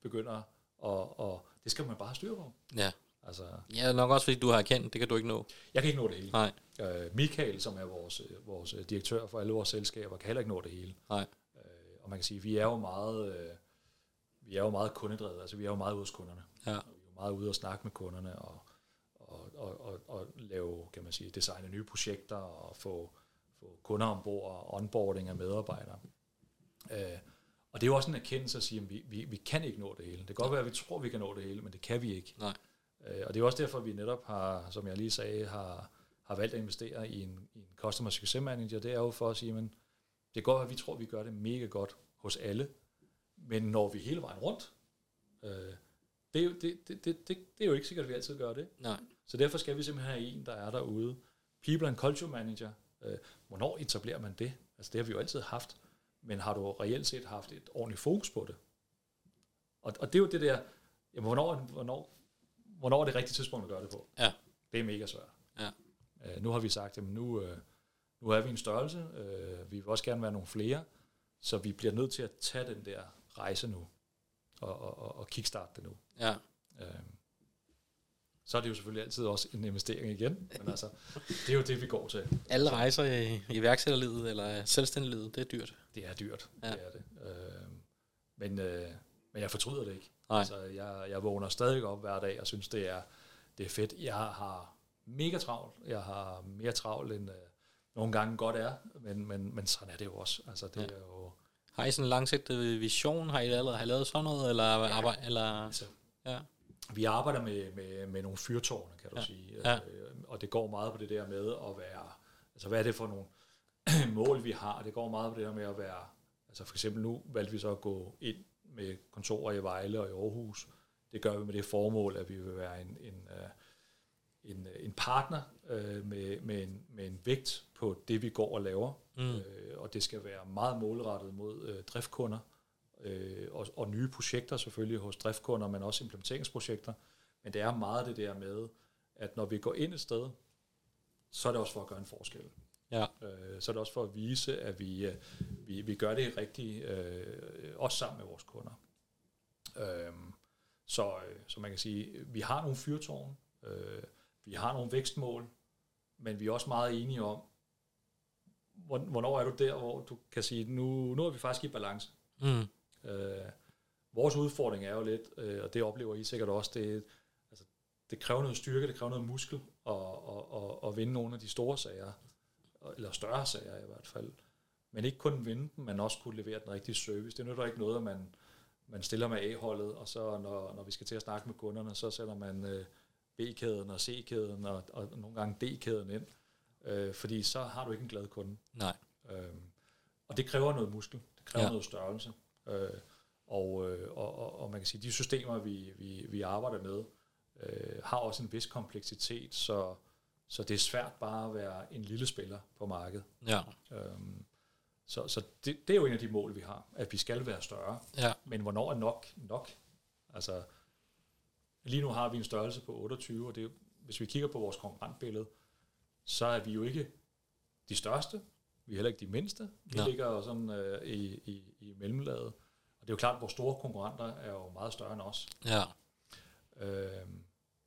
begynder og, og det skal man bare have styr på. ja. Altså, Ja, nok også fordi du har erkendt, det kan du ikke nå. jeg kan ikke nå det hele. Nej, Øh, Michael, som er vores, øh, vores øh, direktør for alle vores selskaber, kan heller ikke nå det hele. nej, Øh, og man kan sige, vi er jo meget, øh, vi er jo meget kundedrevet, altså vi er jo meget ude hos kunderne. ja, vi er jo meget ude og snakke med kunderne og, og, og, og, og lave, kan man sige, designe nye projekter og få, få kunder ombord og onboarding af medarbejdere. Øh, og det er jo også en erkendelse at sige, at vi, vi, vi kan ikke nå det hele. Det kan godt være, at vi tror, at vi kan nå det hele, men det kan vi ikke. nej, og det er også derfor, at vi netop har, som jeg lige sagde, har, har valgt at investere i en, i en Customer Success Manager. Det er jo for at sige, men det være, at vi tror, at vi gør det mega godt hos alle, men når vi hele vejen rundt, øh, det, er jo, det, det, det, det, det er jo ikke sikkert, at vi altid gør det. nej, Så derfor skal vi simpelthen have en, der er derude. People and Culture Manager. Øh, hvornår etablerer man det? Altså det har vi jo altid haft. Men har du reelt set haft et ordentligt fokus på det? Og, og det er jo det der, jamen, hvornår, hvornår, hvornår er det rigtige tidspunkt at gøre det på? Ja. Det er mega svært. Ja. Øh, nu har vi sagt, at nu, øh, nu er vi en størrelse. Øh, vi vil også gerne være nogle flere. Så vi bliver nødt til at tage den der rejse nu. Og, og, og, og kickstarte det nu. ja, Øh, så er det jo selvfølgelig altid også en investering igen, men altså, det er jo det, vi går til. Alle rejser i iværksætterlivet eller selvstændigelivet, det er dyrt. Det er dyrt, ja. det er det. Øh, men, øh, men jeg fortryder det ikke. Nej. Altså, jeg, jeg vågner stadig op hver dag og synes, det er, det er fedt. Jeg har mega travlt. Jeg har mere travlt, end øh, nogle gange godt er, men, men, men sådan er det jo også. Altså, det Ja. er jo... Har I sådan en langsigtet vision? Har I allerede har I lavet sådan noget? Eller, arbejde, eller Altså, ja, Vi arbejder med, med, med nogle fyrtårne, kan du Ja. ja. sige. Ja. Øh, og det går meget på det der med at være... Altså, hvad er det for nogle mål, vi har? Det går meget på det der med at være... Altså, for eksempel nu valgte vi så at gå ind med kontorer i Vejle og i Aarhus. Det gør vi med det formål, at vi vil være en, en, øh, en, øh, en partner øh, med, med, en, med en vægt på det, vi går og laver. Mm. Øh, og det skal være meget målrettet mod øh, driftkunder øh, og, og nye projekter selvfølgelig hos driftkunder, men også implementeringsprojekter. Men det er meget det der med, at når vi går ind et sted, så er det også for at gøre en forskel. Ja. Øh, så er det også for at vise, at vi, øh, vi, vi gør det rigtigt, øh, også sammen med vores kunder. Øh, så, øh, så man kan sige, vi har nogle fyrtårn, øh, vi har nogle vækstmål, men vi er også meget enige om, hvornår er du der, hvor du kan sige, nu, nu er vi faktisk i balance. Mm. Øh, vores udfordring er jo lidt, øh, og det oplever I sikkert også, det, altså, det kræver noget styrke, det kræver noget muskel at, at, at, at vinde nogle af de store sager, eller større sager i hvert fald. Men ikke kun vinde dem, men også kunne levere den rigtige service. Det nytter ikke noget, at man, man stiller med A-holdet, og så når, når vi skal til at snakke med kunderne, så sætter man øh, B-kæden og C-kæden og, og nogle gange D-kæden ind, øh, fordi så har du ikke en glad kunde. Nej. Øh, og det kræver noget muskel, det kræver Ja. noget størrelse. Øh, og, øh, og, og, og man kan sige, de systemer, vi, vi, vi arbejder med, øh, har også en vis kompleksitet, så, så det er svært bare at være en lille spiller på markedet. Ja. Øhm, så så det, det er jo en af de mål, vi har, at vi skal være større. Ja. Men hvornår er nok nok? Altså, lige nu har vi en størrelse på 28, og det, hvis vi kigger på vores konkurrentbillede, så er vi jo ikke de største, vi er heller ikke de mindste. Vi Nå. ligger jo sådan øh, i, i, i mellemlaget. Og det er jo klart, at vores store konkurrenter er jo meget større end os. Ja. Øhm,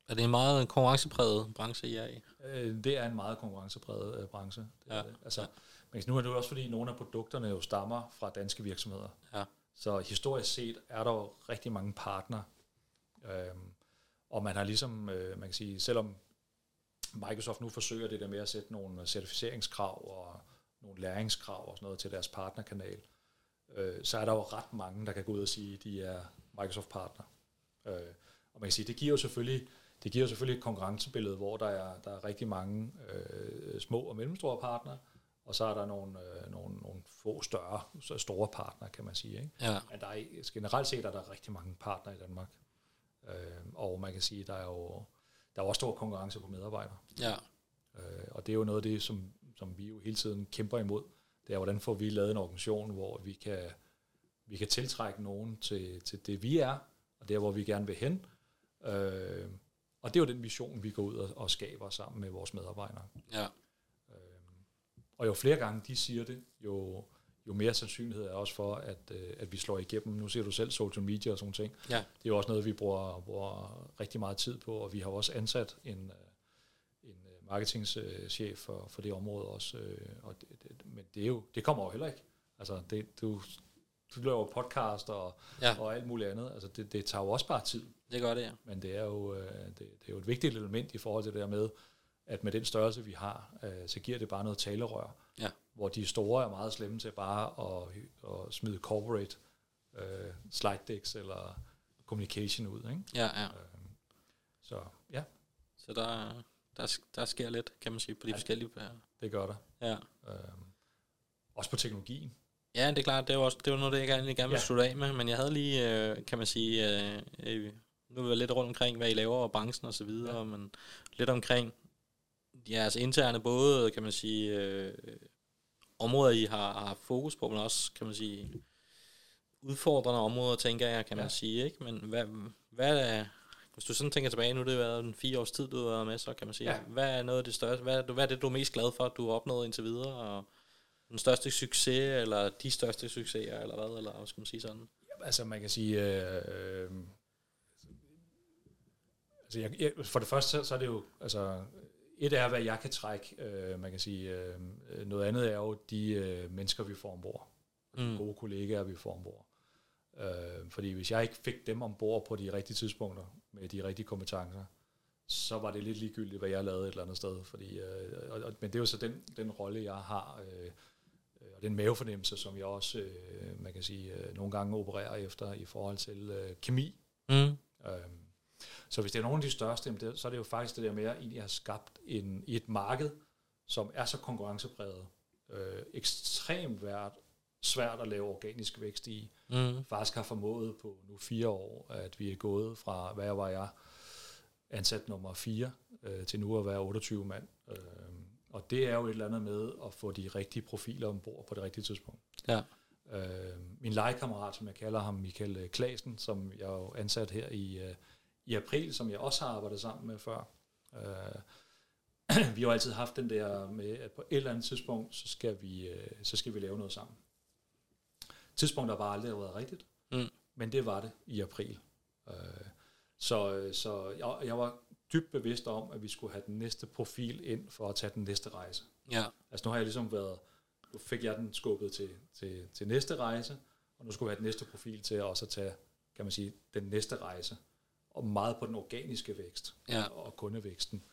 Er det en meget konkurrencepræget branche, I er i? Øh, det er en meget konkurrencepræget øh, branche. Det Ja. det. Altså, men nu er det jo også fordi, nogle af produkterne jo stammer fra danske virksomheder. Ja. Så historisk set er der jo rigtig mange partner. Øhm, og man har ligesom, øh, man kan sige, selvom Microsoft nu forsøger det der med at sætte nogle certificeringskrav og nogle læringskrav og sådan noget til deres partnerkanal, øh, så er der jo ret mange, der kan gå ud og sige, at de er Microsoft-partner. Øh, og man kan sige, det giver jo selvfølgelig, det giver selvfølgelig et konkurrencebillede, hvor der er, der er rigtig mange øh, små og mellemstore partnere, og så er der nogle, øh, nogle, nogle få større, så store partnere, kan man sige. Ikke? Ja. Men der er, generelt set er der rigtig mange partnere i Danmark. Øh, og man kan sige, der er jo der er også stor konkurrence på medarbejdere. Ja. Øh, og det er jo noget af det, som, som vi jo hele tiden kæmper imod. Det er, hvordan får vi lavet en organisation, hvor vi kan, vi kan tiltrække nogen til, til det, vi er, og der, hvor vi gerne vil hen. Øh, og det er jo den vision, vi går ud og, og skaber sammen med vores medarbejdere. Ja. Og jo flere gange de siger det, jo, jo mere sandsynlighed er også for, at, øh, at vi slår igennem. Nu ser du selv social media og sådan ting. Ja. Det er jo også noget, vi bruger, bruger rigtig meget tid på, og vi har også ansat en, øh, en øh, marketingchef for, for det område også. øh, Og det, det, men det, er jo, det kommer jo heller ikke. Altså, det, du, du laver podcast og, Ja. og alt muligt andet. Altså, det, det tager jo også bare tid. Det gør det, ja. Men det er, jo, øh, det, det er jo et vigtigt element i forhold til det der med, at med den størrelse, vi har, øh, så giver det bare noget talerør. Ja. Hvor de store er meget slemme til bare at, at smide corporate øh, slide decks eller communication ud. Ikke? Ja, ja. Så ja, Så der, der, der sker lidt, kan man sige, på de Ja. forskellige... Ja. det gør der. ja. Øh, også på teknologien. Ja, det er klart, det var, også, det var noget, det jeg gerne, ville Ja. slutte af med, men jeg havde lige, øh, kan man sige, øh, øh, nu er vi lidt rundt omkring, hvad I laver og branchen og så videre, Ja. men lidt omkring jeres interne, både, kan man sige, øh, områder, I har, har fokus på, men også, kan man sige, udfordrende områder, tænker jeg, kan man Ja. sige, ikke? Men hvad, hvad er, hvis du sådan tænker tilbage, nu har det været en fire års tid, du har været med, så kan man sige, Ja. hvad er noget af det største, hvad, hvad er det, du er mest glad for, at du har opnået indtil videre, og den største succes, eller de største succeser, eller hvad, eller hvad skal man sige sådan? Altså man kan sige, øh, øh, altså jeg, jeg, for det første så, er det jo, altså et er, hvad jeg kan trække, øh, man kan sige, øh, noget andet er jo de øh, mennesker, vi får ombord, og de Mm. gode kollegaer, vi får ombord. Øh, fordi hvis jeg ikke fik dem ombord på de rigtige tidspunkter, med de rigtige kompetencer, så var det lidt ligegyldigt, hvad jeg lavede et eller andet sted. Fordi, øh, og, og, men det er jo så den, den rolle, jeg har, øh, øh, og den mavefornemmelse, som jeg også, øh, man kan sige, øh, nogle gange opererer efter i forhold til øh, kemi. Mm. Øhm, så hvis det er nogle af de største, så er det jo faktisk det der med, at egentlig har skabt en, i et marked, som er så konkurrencepræget, øh, ekstremt vært, svært at lave organisk vækst i. Mm. Faktisk har formået på nu fire år, at vi er gået fra, hvad var jeg, ansat nummer 4, øh, til nu at være 28 mand. Øh, og det er jo et eller andet med at få de rigtige profiler ombord på det rigtige tidspunkt. Ja. Øh, min legekammerat, som jeg kalder ham, Michael Klasen, som jeg er jo ansat her i, øh, i april, som jeg også har arbejdet sammen med før. Øh, vi har altid haft den der med, at på et eller andet tidspunkt, så skal vi, øh, så skal vi lave noget sammen. Tidspunkt har bare aldrig været rigtigt, Mm. men det var det i april. Øh, så så jeg, jeg var dybt bevidst om, at vi skulle have den næste profil ind for at tage den næste rejse. Ja. Altså nu har jeg ligesom været, nu fik jeg den skubbet til, til, til næste rejse, og nu skulle vi have den næste profil til at også at tage, kan man sige, den næste rejse. Og meget på den organiske vækst Ja. og kundevæksten.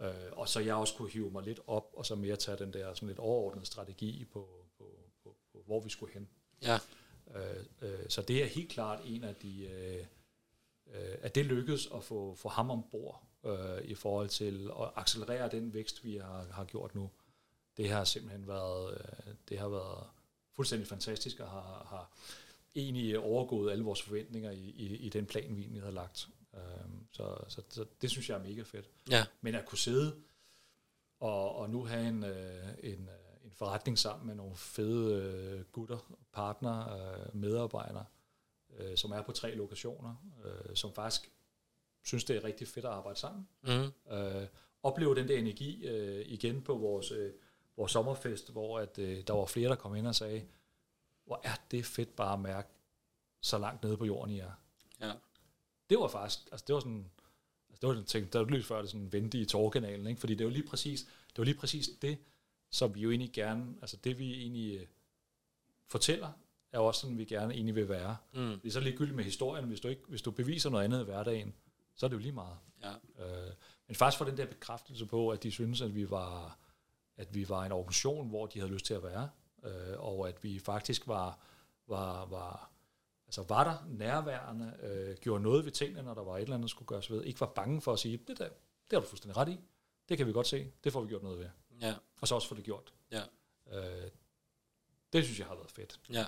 Øh, og så jeg også kunne hive mig lidt op, og så mere tage den der sådan lidt overordnede strategi på, på, på, på hvor vi skulle hen. Ja. Øh, øh, så det er helt klart en af de, øh, øh, at det lykkedes at få, få ham ombord øh, i forhold til at accelerere den vækst, vi har, har gjort nu. Det har simpelthen været, øh, det har været fuldstændig fantastisk, og har, har egentlig overgået alle vores forventninger i, i, i den plan, vi egentlig havde lagt. Øh, så, så, så det synes jeg er mega fedt. Ja. Men at kunne sidde og, og nu have en, øh, en, øh, en forretning sammen med nogle fede øh, gutter, partner, medarbejdere, som er på tre lokationer, som faktisk synes, det er rigtig fedt at arbejde sammen. Mm. Øh, opleve den der energi øh, igen på vores, øh, vores sommerfest, hvor at, øh, der var flere, der kom ind og sagde, hvor er det fedt bare at mærke så langt nede på jorden I er. Ja. Det var faktisk, altså det var sådan, altså det var den ting, der var lige før det sådan vendte i tårkanalen, ikke? fordi det var lige præcis, det var lige præcis det, som vi jo egentlig gerne, altså det vi egentlig øh, fortæller, er også sådan, vi gerne egentlig vil være. Mm. Det er så ligegyldigt med historien, hvis du, ikke, hvis du beviser noget andet i hverdagen, så er det jo lige meget. Ja. Øh, men faktisk for den der bekræftelse på, at de synes, at vi var, at vi var en organisation, hvor de havde lyst til at være, øh, og at vi faktisk var, var, var, altså var der nærværende, øh, gjorde noget ved tingene, når der var et eller andet, der skulle gøres ved, ikke var bange for at sige, det der, det har du fuldstændig ret i, det kan vi godt se, det får vi gjort noget ved, Ja. og så også få det gjort. Ja. Øh, det synes jeg har været fedt. Ja.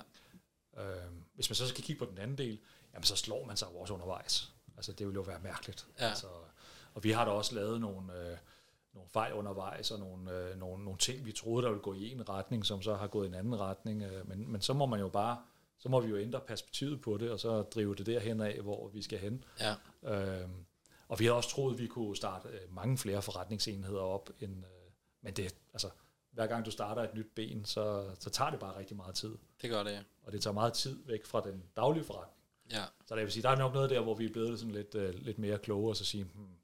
Øh, hvis man så skal kigge på den anden del, jamen så slår man sig jo også undervejs. Altså det ville jo være mærkeligt. Ja. Altså, og vi har da også lavet nogle, øh, nogle fejl undervejs, og nogle, øh, nogle, nogle ting, vi troede, der ville gå i en retning, som så har gået i en anden retning. Øh, men, men så må man jo bare, så må vi jo ændre perspektivet på det, og så drive det derhen af, hvor vi skal hen. Ja. Øh, og vi har også troet, at vi kunne starte øh, mange flere forretningsenheder op, end, øh, men det, altså, hver gang du starter et nyt ben, så, så tager det bare rigtig meget tid. Det gør det, ja. Og det tager meget tid væk fra den daglige forretning. Ja. Så det vil sige, der er nok noget der, hvor vi er blevet sådan lidt, øh, lidt mere kloge, og så sige, hmm,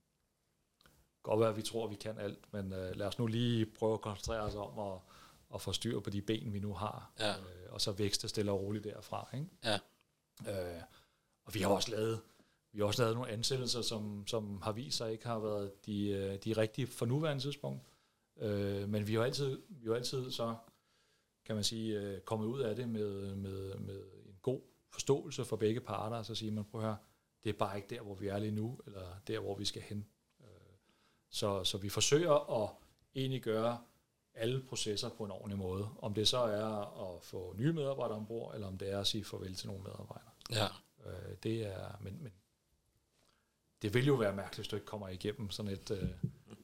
godt være, at vi tror, at vi kan alt, men øh, lad os nu lige prøve at koncentrere os om at, at få styr på de ben, vi nu har, Ja. øh, og så vækste stille og roligt derfra. Ikke? Ja. Øh, og vi har også lavet, vi har også lavet nogle ansættelser, som, som har vist sig ikke har været de, øh, de rigtige for nuværende tidspunkt. Øh, men vi har altid, vi har altid så, kan man sige, øh, kommet ud af det med, med, med en god forståelse for begge parter, og så siger man, prøv at høre, det er bare ikke der, hvor vi er lige nu, eller der, hvor vi skal hen. Øh, så, så vi forsøger at egentlig gøre alle processer på en ordentlig måde. Om det så er at få nye medarbejdere ombord, eller om det er at sige farvel til nogle medarbejdere. Ja. Øh, det er, men, men det vil jo være mærkeligt, hvis du ikke kommer igennem sådan et, øh,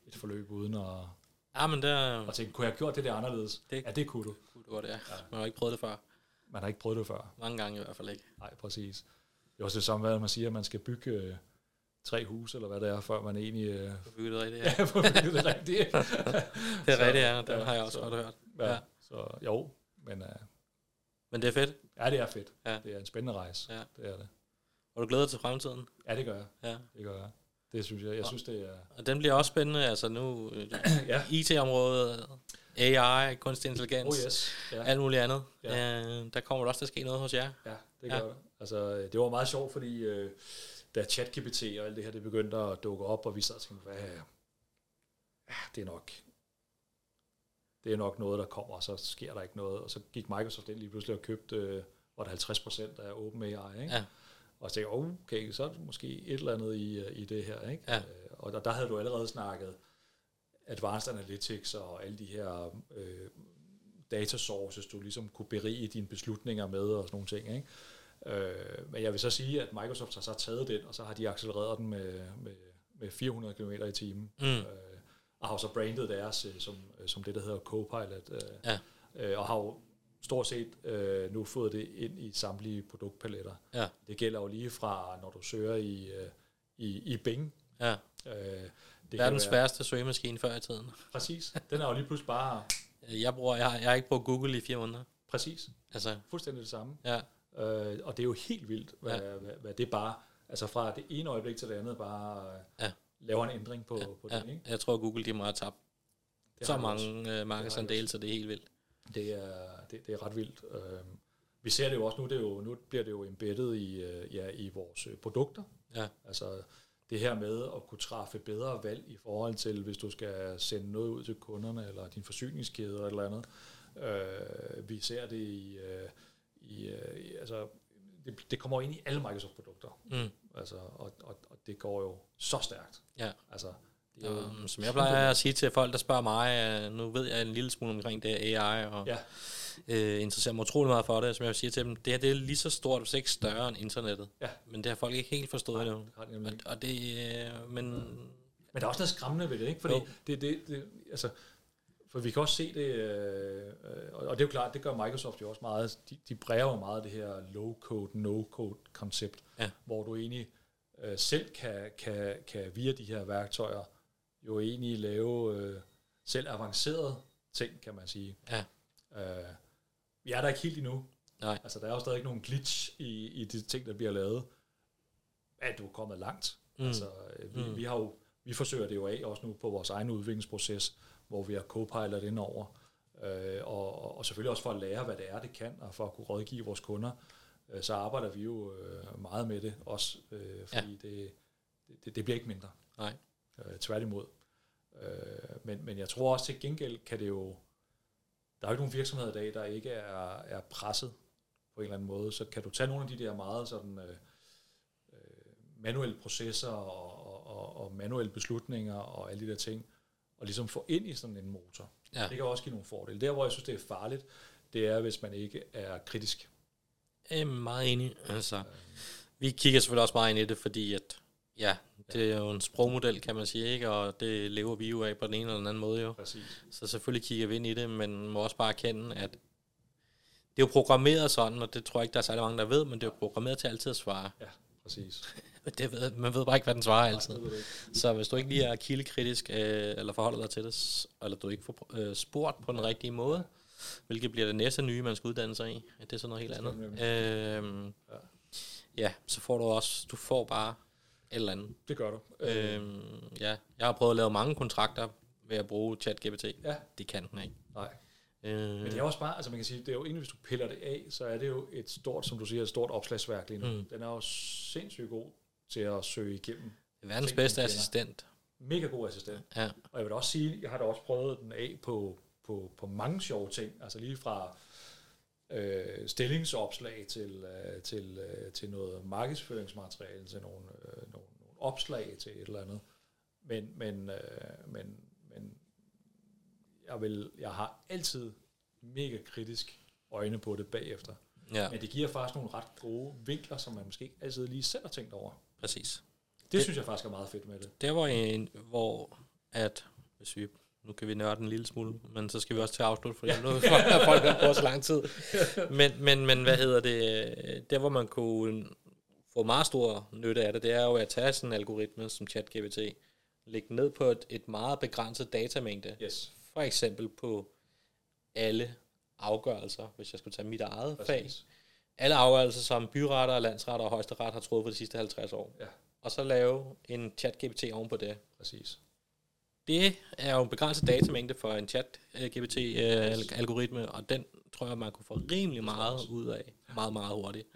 et forløb uden at, Ja, men der at tænke, kunne jeg have gjort det der anderledes? Det- ja, det kunne du. kunne du godt, ja. Man har ikke prøvet det før. Man har ikke prøvet det før. Mange gange i hvert fald ikke. Nej, præcis. Det er også det samme, hvad man siger, at man skal bygge øh, tre huse, eller hvad det er, før man egentlig øh, Du bygger det rigtigt, ja. ja. får bygget det rigtigt. Det er Så, rigtigt, ja. Ja, har jeg også så- godt hørt. Ja, Ja. Så jo, men øh, Men det er fedt. ja, det er fedt. Ja. Det er en spændende rejse. Ja. Det er det. Og du glæder dig til fremtiden. Ja, det gør jeg. Ja. Det gør jeg. Det synes jeg. Jeg synes, det er... Og den bliver også spændende. Altså nu, øh, Ja. IT-området, AI, kunstig intelligens, Oh yes. Ja. alt muligt andet. Ja. Øh, der kommer også til at ske noget hos jer. Ja, det Ja. gør det. Altså, det var meget sjovt, fordi øh, da ChatGPT og alt det her, det begyndte at dukke op, og vi sad og tænkte, hvad, ja, det er nok, det er nok noget, der kommer, og så sker der ikke noget. Og så gik Microsoft ind lige pludselig og købte, øh, var det 50 procent af OpenAI, ikke? Ja. Og så tænkte jeg, okay, så er der måske et eller andet i, øh, i det her, ikke? Ja. Øh, Og der, der havde du allerede snakket Advanced Analytics og alle de her øh, data sources, du ligesom kunne berige dine beslutninger med og sådan nogle ting, ikke? Øh, men jeg vil så sige, at Microsoft har så taget den, og så har de accelereret den med, med, med 400 km i timen. Mm. Øh, og har så brandet deres øh, som, øh, som det, der hedder Copilot. Øh, Ja. øh, og har jo stort set øh, nu fået det ind i samtlige produktpaletter. Ja. Det gælder jo lige fra, når du søger i, øh, i, i Bing. Ja. Øh, det Verdens sværeste søgemaskine før i tiden. Præcis. Den er jo lige pludselig bare Jeg, bruger, jeg, har, jeg har ikke brugt Google i fire måneder. præcis Altså, fuldstændig det samme. ja. Øh, og det er jo helt vildt, hvad, Ja. ja. hvad, hvad det bare, altså fra det ene øjeblik til det andet, bare Ja. laver en ændring på, på ja. den. Ikke? Jeg tror, Google de må have tabt Det så mange øh, markedsandele, så det er helt vildt. Det er, det, det er ret vildt. Øh, vi ser det jo også nu, det er jo, nu bliver det jo embedded i, øh, ja, i vores øh, produkter. Ja. Altså det her med at kunne træffe bedre valg i forhold til, hvis du skal sende noget ud til kunderne, eller din forsyningskæde eller et eller andet. Øh, vi ser det i, øh, i, øh, i altså, det, det kommer ind i alle Microsoft-produkter. Mm. Altså, og, og, og det går jo så stærkt. Ja. Altså, det er jo, Um, som jeg plejer at sige til folk, der spørger mig, øh, nu ved jeg en lille smule omkring det AI, og Ja. øh, interesserer mig utrolig meget for det, som jeg vil sige til dem, det her det er lige så stort, hvis ikke større end internettet. Ja. Men det har folk ikke helt forstået endnu. Og, og det, øh, men Men der er også noget skræmmende ved det, ikke? Fordi Jo. det, det, det, altså, for vi kan også se det, øh, øh, og det er jo klart, det gør Microsoft jo også meget, de, de bræger jo meget det her low-code, no-code koncept, Ja. hvor du egentlig øh, selv kan, kan, kan via de her værktøjer jo egentlig lave øh, selv avancerede ting, kan man sige. Ja. Øh, vi er der ikke helt endnu. Nej. Altså, der er jo stadig ikke nogen glitch i, i de ting, der bliver lavet. At du er kommet langt. Mm. Altså, øh, vi, mm. vi, har jo, vi forsøger det jo af også nu på vores egen udviklingsproces, hvor vi har Copilot indover. Øh, og, og- selvfølgelig også for at lære, hvad det er, det kan, og for at kunne rådgive vores kunder. Øh, så arbejder vi jo øh, meget med det også, øh, fordi ja. det, det, det bliver ikke mindre. Nej. Øh, tværtimod. Øh, men, men jeg tror også til gengæld kan det jo... Der er jo ikke nogen virksomheder i dag, der ikke er, er presset på en eller anden måde. Så kan du tage nogle af de der meget sådan... Øh, øh, manuelle processer og, og, og, og manuelle beslutninger og alle de der ting, og ligesom få ind i sådan en motor. Ja. Det kan også give nogle fordele. Der, hvor jeg synes, det er farligt, det er, hvis man ikke er kritisk. Jeg er meget enig. Altså, vi kigger selvfølgelig også meget ind i det, fordi at, ja, det er jo en sprogmodel, kan man sige, ikke? og det lever vi jo af på den ene eller den anden måde jo. Præcis. Så selvfølgelig kigger vi ind i det, men må også bare erkende, at det er jo programmeret sådan, og det tror jeg ikke, der er særlig mange, der ved, men det er jo programmeret til altid at svare. Ja, præcis. Det ved, man ved bare ikke, hvad den svarer altid. Så hvis du ikke lige er kildekritisk, øh, eller forholder dig til det, eller du ikke får øh, spurgt på den rigtige måde, hvilket bliver det næste nye, man skal uddanne sig i, det er sådan noget helt andet. det Øhm, Ja. så får du også, du får bare et eller andet. Det gør du. Øhm, ja, jeg har prøvet at lave mange kontrakter ved at bruge ChatGPT. Ja, Det kan den ikke. nej. Øh, Men det er også bare, altså man kan sige, det er jo egentlig, hvis du piller det af, så er det jo et stort, som du siger, et stort opslagsværk lige nu. Mm. Den er jo sindssygt god til at søge igennem. det er verdens ting, bedste assistent. Mega god assistent. Ja. Og jeg vil også sige, jeg har da også prøvet den af på, på, på mange sjove ting. Altså lige fra øh, stillingsopslag til, øh, til, øh, til noget markedsføringsmateriale, til nogle, øh, nogle, nogle opslag til et eller andet. Men, men, øh, men, men jeg, vil, jeg har altid mega kritisk øjne på det bagefter. ja, Men det giver faktisk nogle ret gode vinkler, som man måske ikke altid lige selv har tænkt over. Præcis. Det, Det- synes jeg faktisk er meget fedt med det. Der var en, hvor at, hvis vi, nu kan vi nørde en lille smule, men så skal vi også til at afslutte, fordi nu har folk har på så lang tid. Men, men, men hvad hedder det, der hvor man kunne få meget stor nytte af det, det er jo at tage sådan en algoritme som ChatGPT, lægge ned på et, et meget begrænset datamængde, Yes, for eksempel på alle afgørelser, hvis jeg skulle tage mit eget fag. Alle afgørelser, som byretter, landsretter og højesteret har truffet de sidste 50 år. Ja. Og så lave en chat-GPT oven på det. Præcis. Det er jo en begrænset datamængde for en chat-GPT-algoritme, og den tror jeg, man kunne få rimelig meget ud af. Meget, meget hurtigt.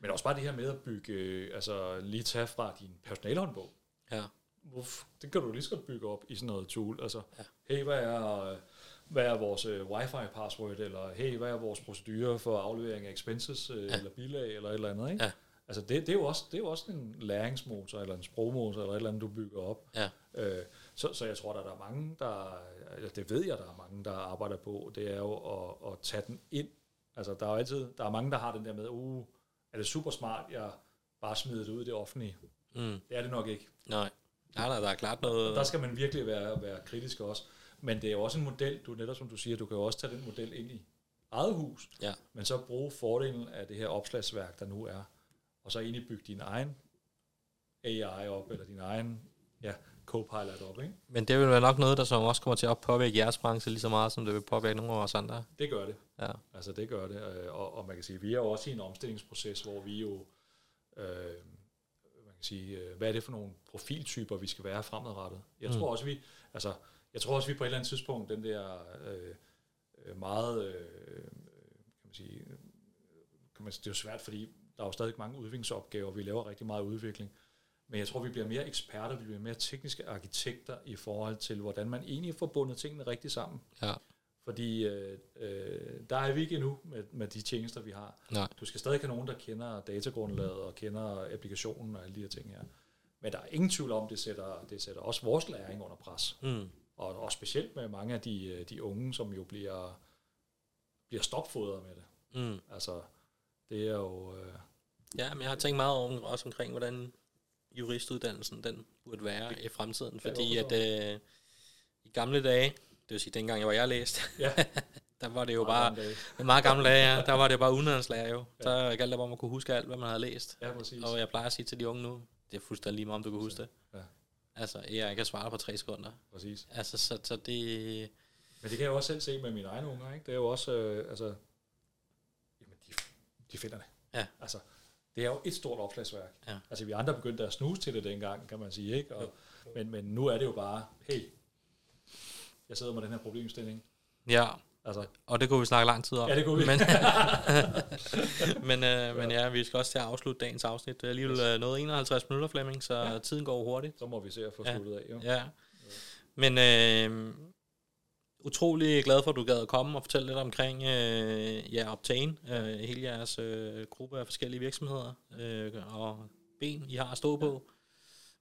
Men også bare det her med at bygge, øh, altså lige tage fra din personalhåndbog. Ja. Hvorf- Det kan du lige så godt bygge op i sådan noget tool. Altså, Ja. ja. hey, hvad er, øh, hvad er vores øh, wifi-password, eller hey, hvad er vores procedure for aflevering af expenses, øh, ja. eller bilag, eller et eller andet, ikke? Ja. Altså, det, det, er jo også, det er jo også en læringsmotor, eller en sprogmotor, eller et eller andet, du bygger op. Ja. Øh, så, så jeg tror, der, der er mange, der, altså, det ved jeg, der er mange, der arbejder på, det er jo at, at tage den ind. Altså, der er jo altid, der er mange, der har den der med, uh, er det super smart, jeg bare smider det ud i det offentlige. Mm. Det er det nok ikke. Nej. Nej, nej, der er klart noget... Der skal man virkelig være, være kritisk også. Men det er jo også en model, du netop som du siger, du kan jo også tage den model ind i eget hus, Ja. men så bruge fordelen af det her opslagsværk, der nu er, og så egentlig bygge din egen AI op, eller din egen ja, Copilot op. Ikke? Men det vil være nok noget, der som også kommer til at påvirke jeres branche lige så meget, som det vil påvirke nogle af os andre. Det gør det. Ja. Altså det gør det, øh, og, og man kan sige, at vi er jo også i en omstillingsproces, hvor vi jo, øh, man kan sige, øh, hvad er det for nogle profiltyper, vi skal være fremadrettet. Jeg Mm. tror også, vi, altså, jeg tror også, vi på et eller andet tidspunkt, den der øh, øh, meget, øh, kan man sige, øh, kan man, det er jo svært, fordi der er jo stadig mange udviklingsopgaver, vi laver rigtig meget udvikling, men jeg tror, vi bliver mere eksperter, vi bliver mere tekniske arkitekter i forhold til, hvordan man egentlig får bundet tingene rigtig sammen. Ja. Fordi øh, øh, der er vi ikke endnu med, med de tjenester, vi har. Nej. Du skal stadig have nogen, der kender datagrundlaget og kender applikationen og alle de her ting her. Men der er ingen tvivl om, det sætter, det sætter også vores læring under pres. Mm. Og, og specielt med mange af de, øh, de unge, som jo bliver, bliver stopfodret med det. Mm. Altså, det er jo... Øh, Ja, men jeg har tænkt meget om, også omkring, hvordan juristuddannelsen den burde være i fremtiden. Fordi at øh, i gamle dage, det vil sige dengang jeg var jeg læst, ja, der var det jo meget bare, en meget gamle dage, ja, der var det jo bare udenlandslærer jo. Der galt det om at kunne huske alt, hvad man havde læst. Ja, præcis. Og jeg plejer at sige til de unge nu, det er fuldstændig lige meget, om du kan huske det. Ja. Altså, jeg kan svare på tre sekunder. præcis. Altså, så, så det... Men det kan jeg jo også selv se med mine egne unger, ikke? Det er jo også, øh, altså, jamen, de, de finder det. Ja. Altså, det er jo et stort opslagsværk. Ja. Altså, vi andre begyndte at snuse til det dengang, kan man sige, ikke? Og, men, men nu er det jo bare, hey, jeg sidder med den her problemstilling. Ja, Altså, og det kunne vi snakke lang tid om. Ja, det kunne vi. Men, men, øh, men ja, vi skal også til at afslutte dagens afsnit. Det er alligevel øh, noget 51 minutter, Flemming, så ja. tiden går hurtigt. så må vi se at få Ja. sluttet af, jo. Ja. Men øh, utrolig glad for, at du gad at komme og fortælle lidt omkring øh, ja, Optane, øh, hele jeres øh, gruppe af forskellige virksomheder øh, og ben, I har at stå på.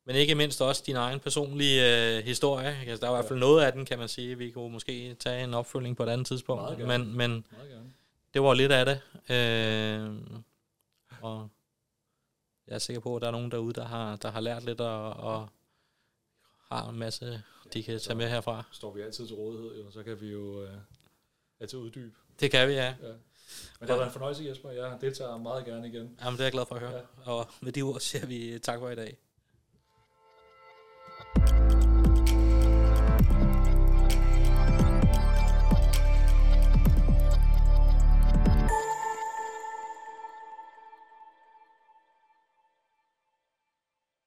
Men ikke mindst også din egen personlige øh, historie. Altså, der er i hvert fald noget af den, kan man sige. Vi kunne måske tage en opfølging på et andet tidspunkt. Men, men det var lidt af det. Øh, og jeg er sikker på, at der er nogen derude, der har, der har lært lidt og, og har en masse, de kan tage med herfra. Står vi altid til rådighed, jo, så kan vi jo øh, altid uddybe. Det kan vi, ja. Ja. Men det har været en fornøjelse, Jesper. Jeg deltager meget gerne igen. Jamen, det er jeg glad for at høre. Og med de ord siger vi tak for i dag. you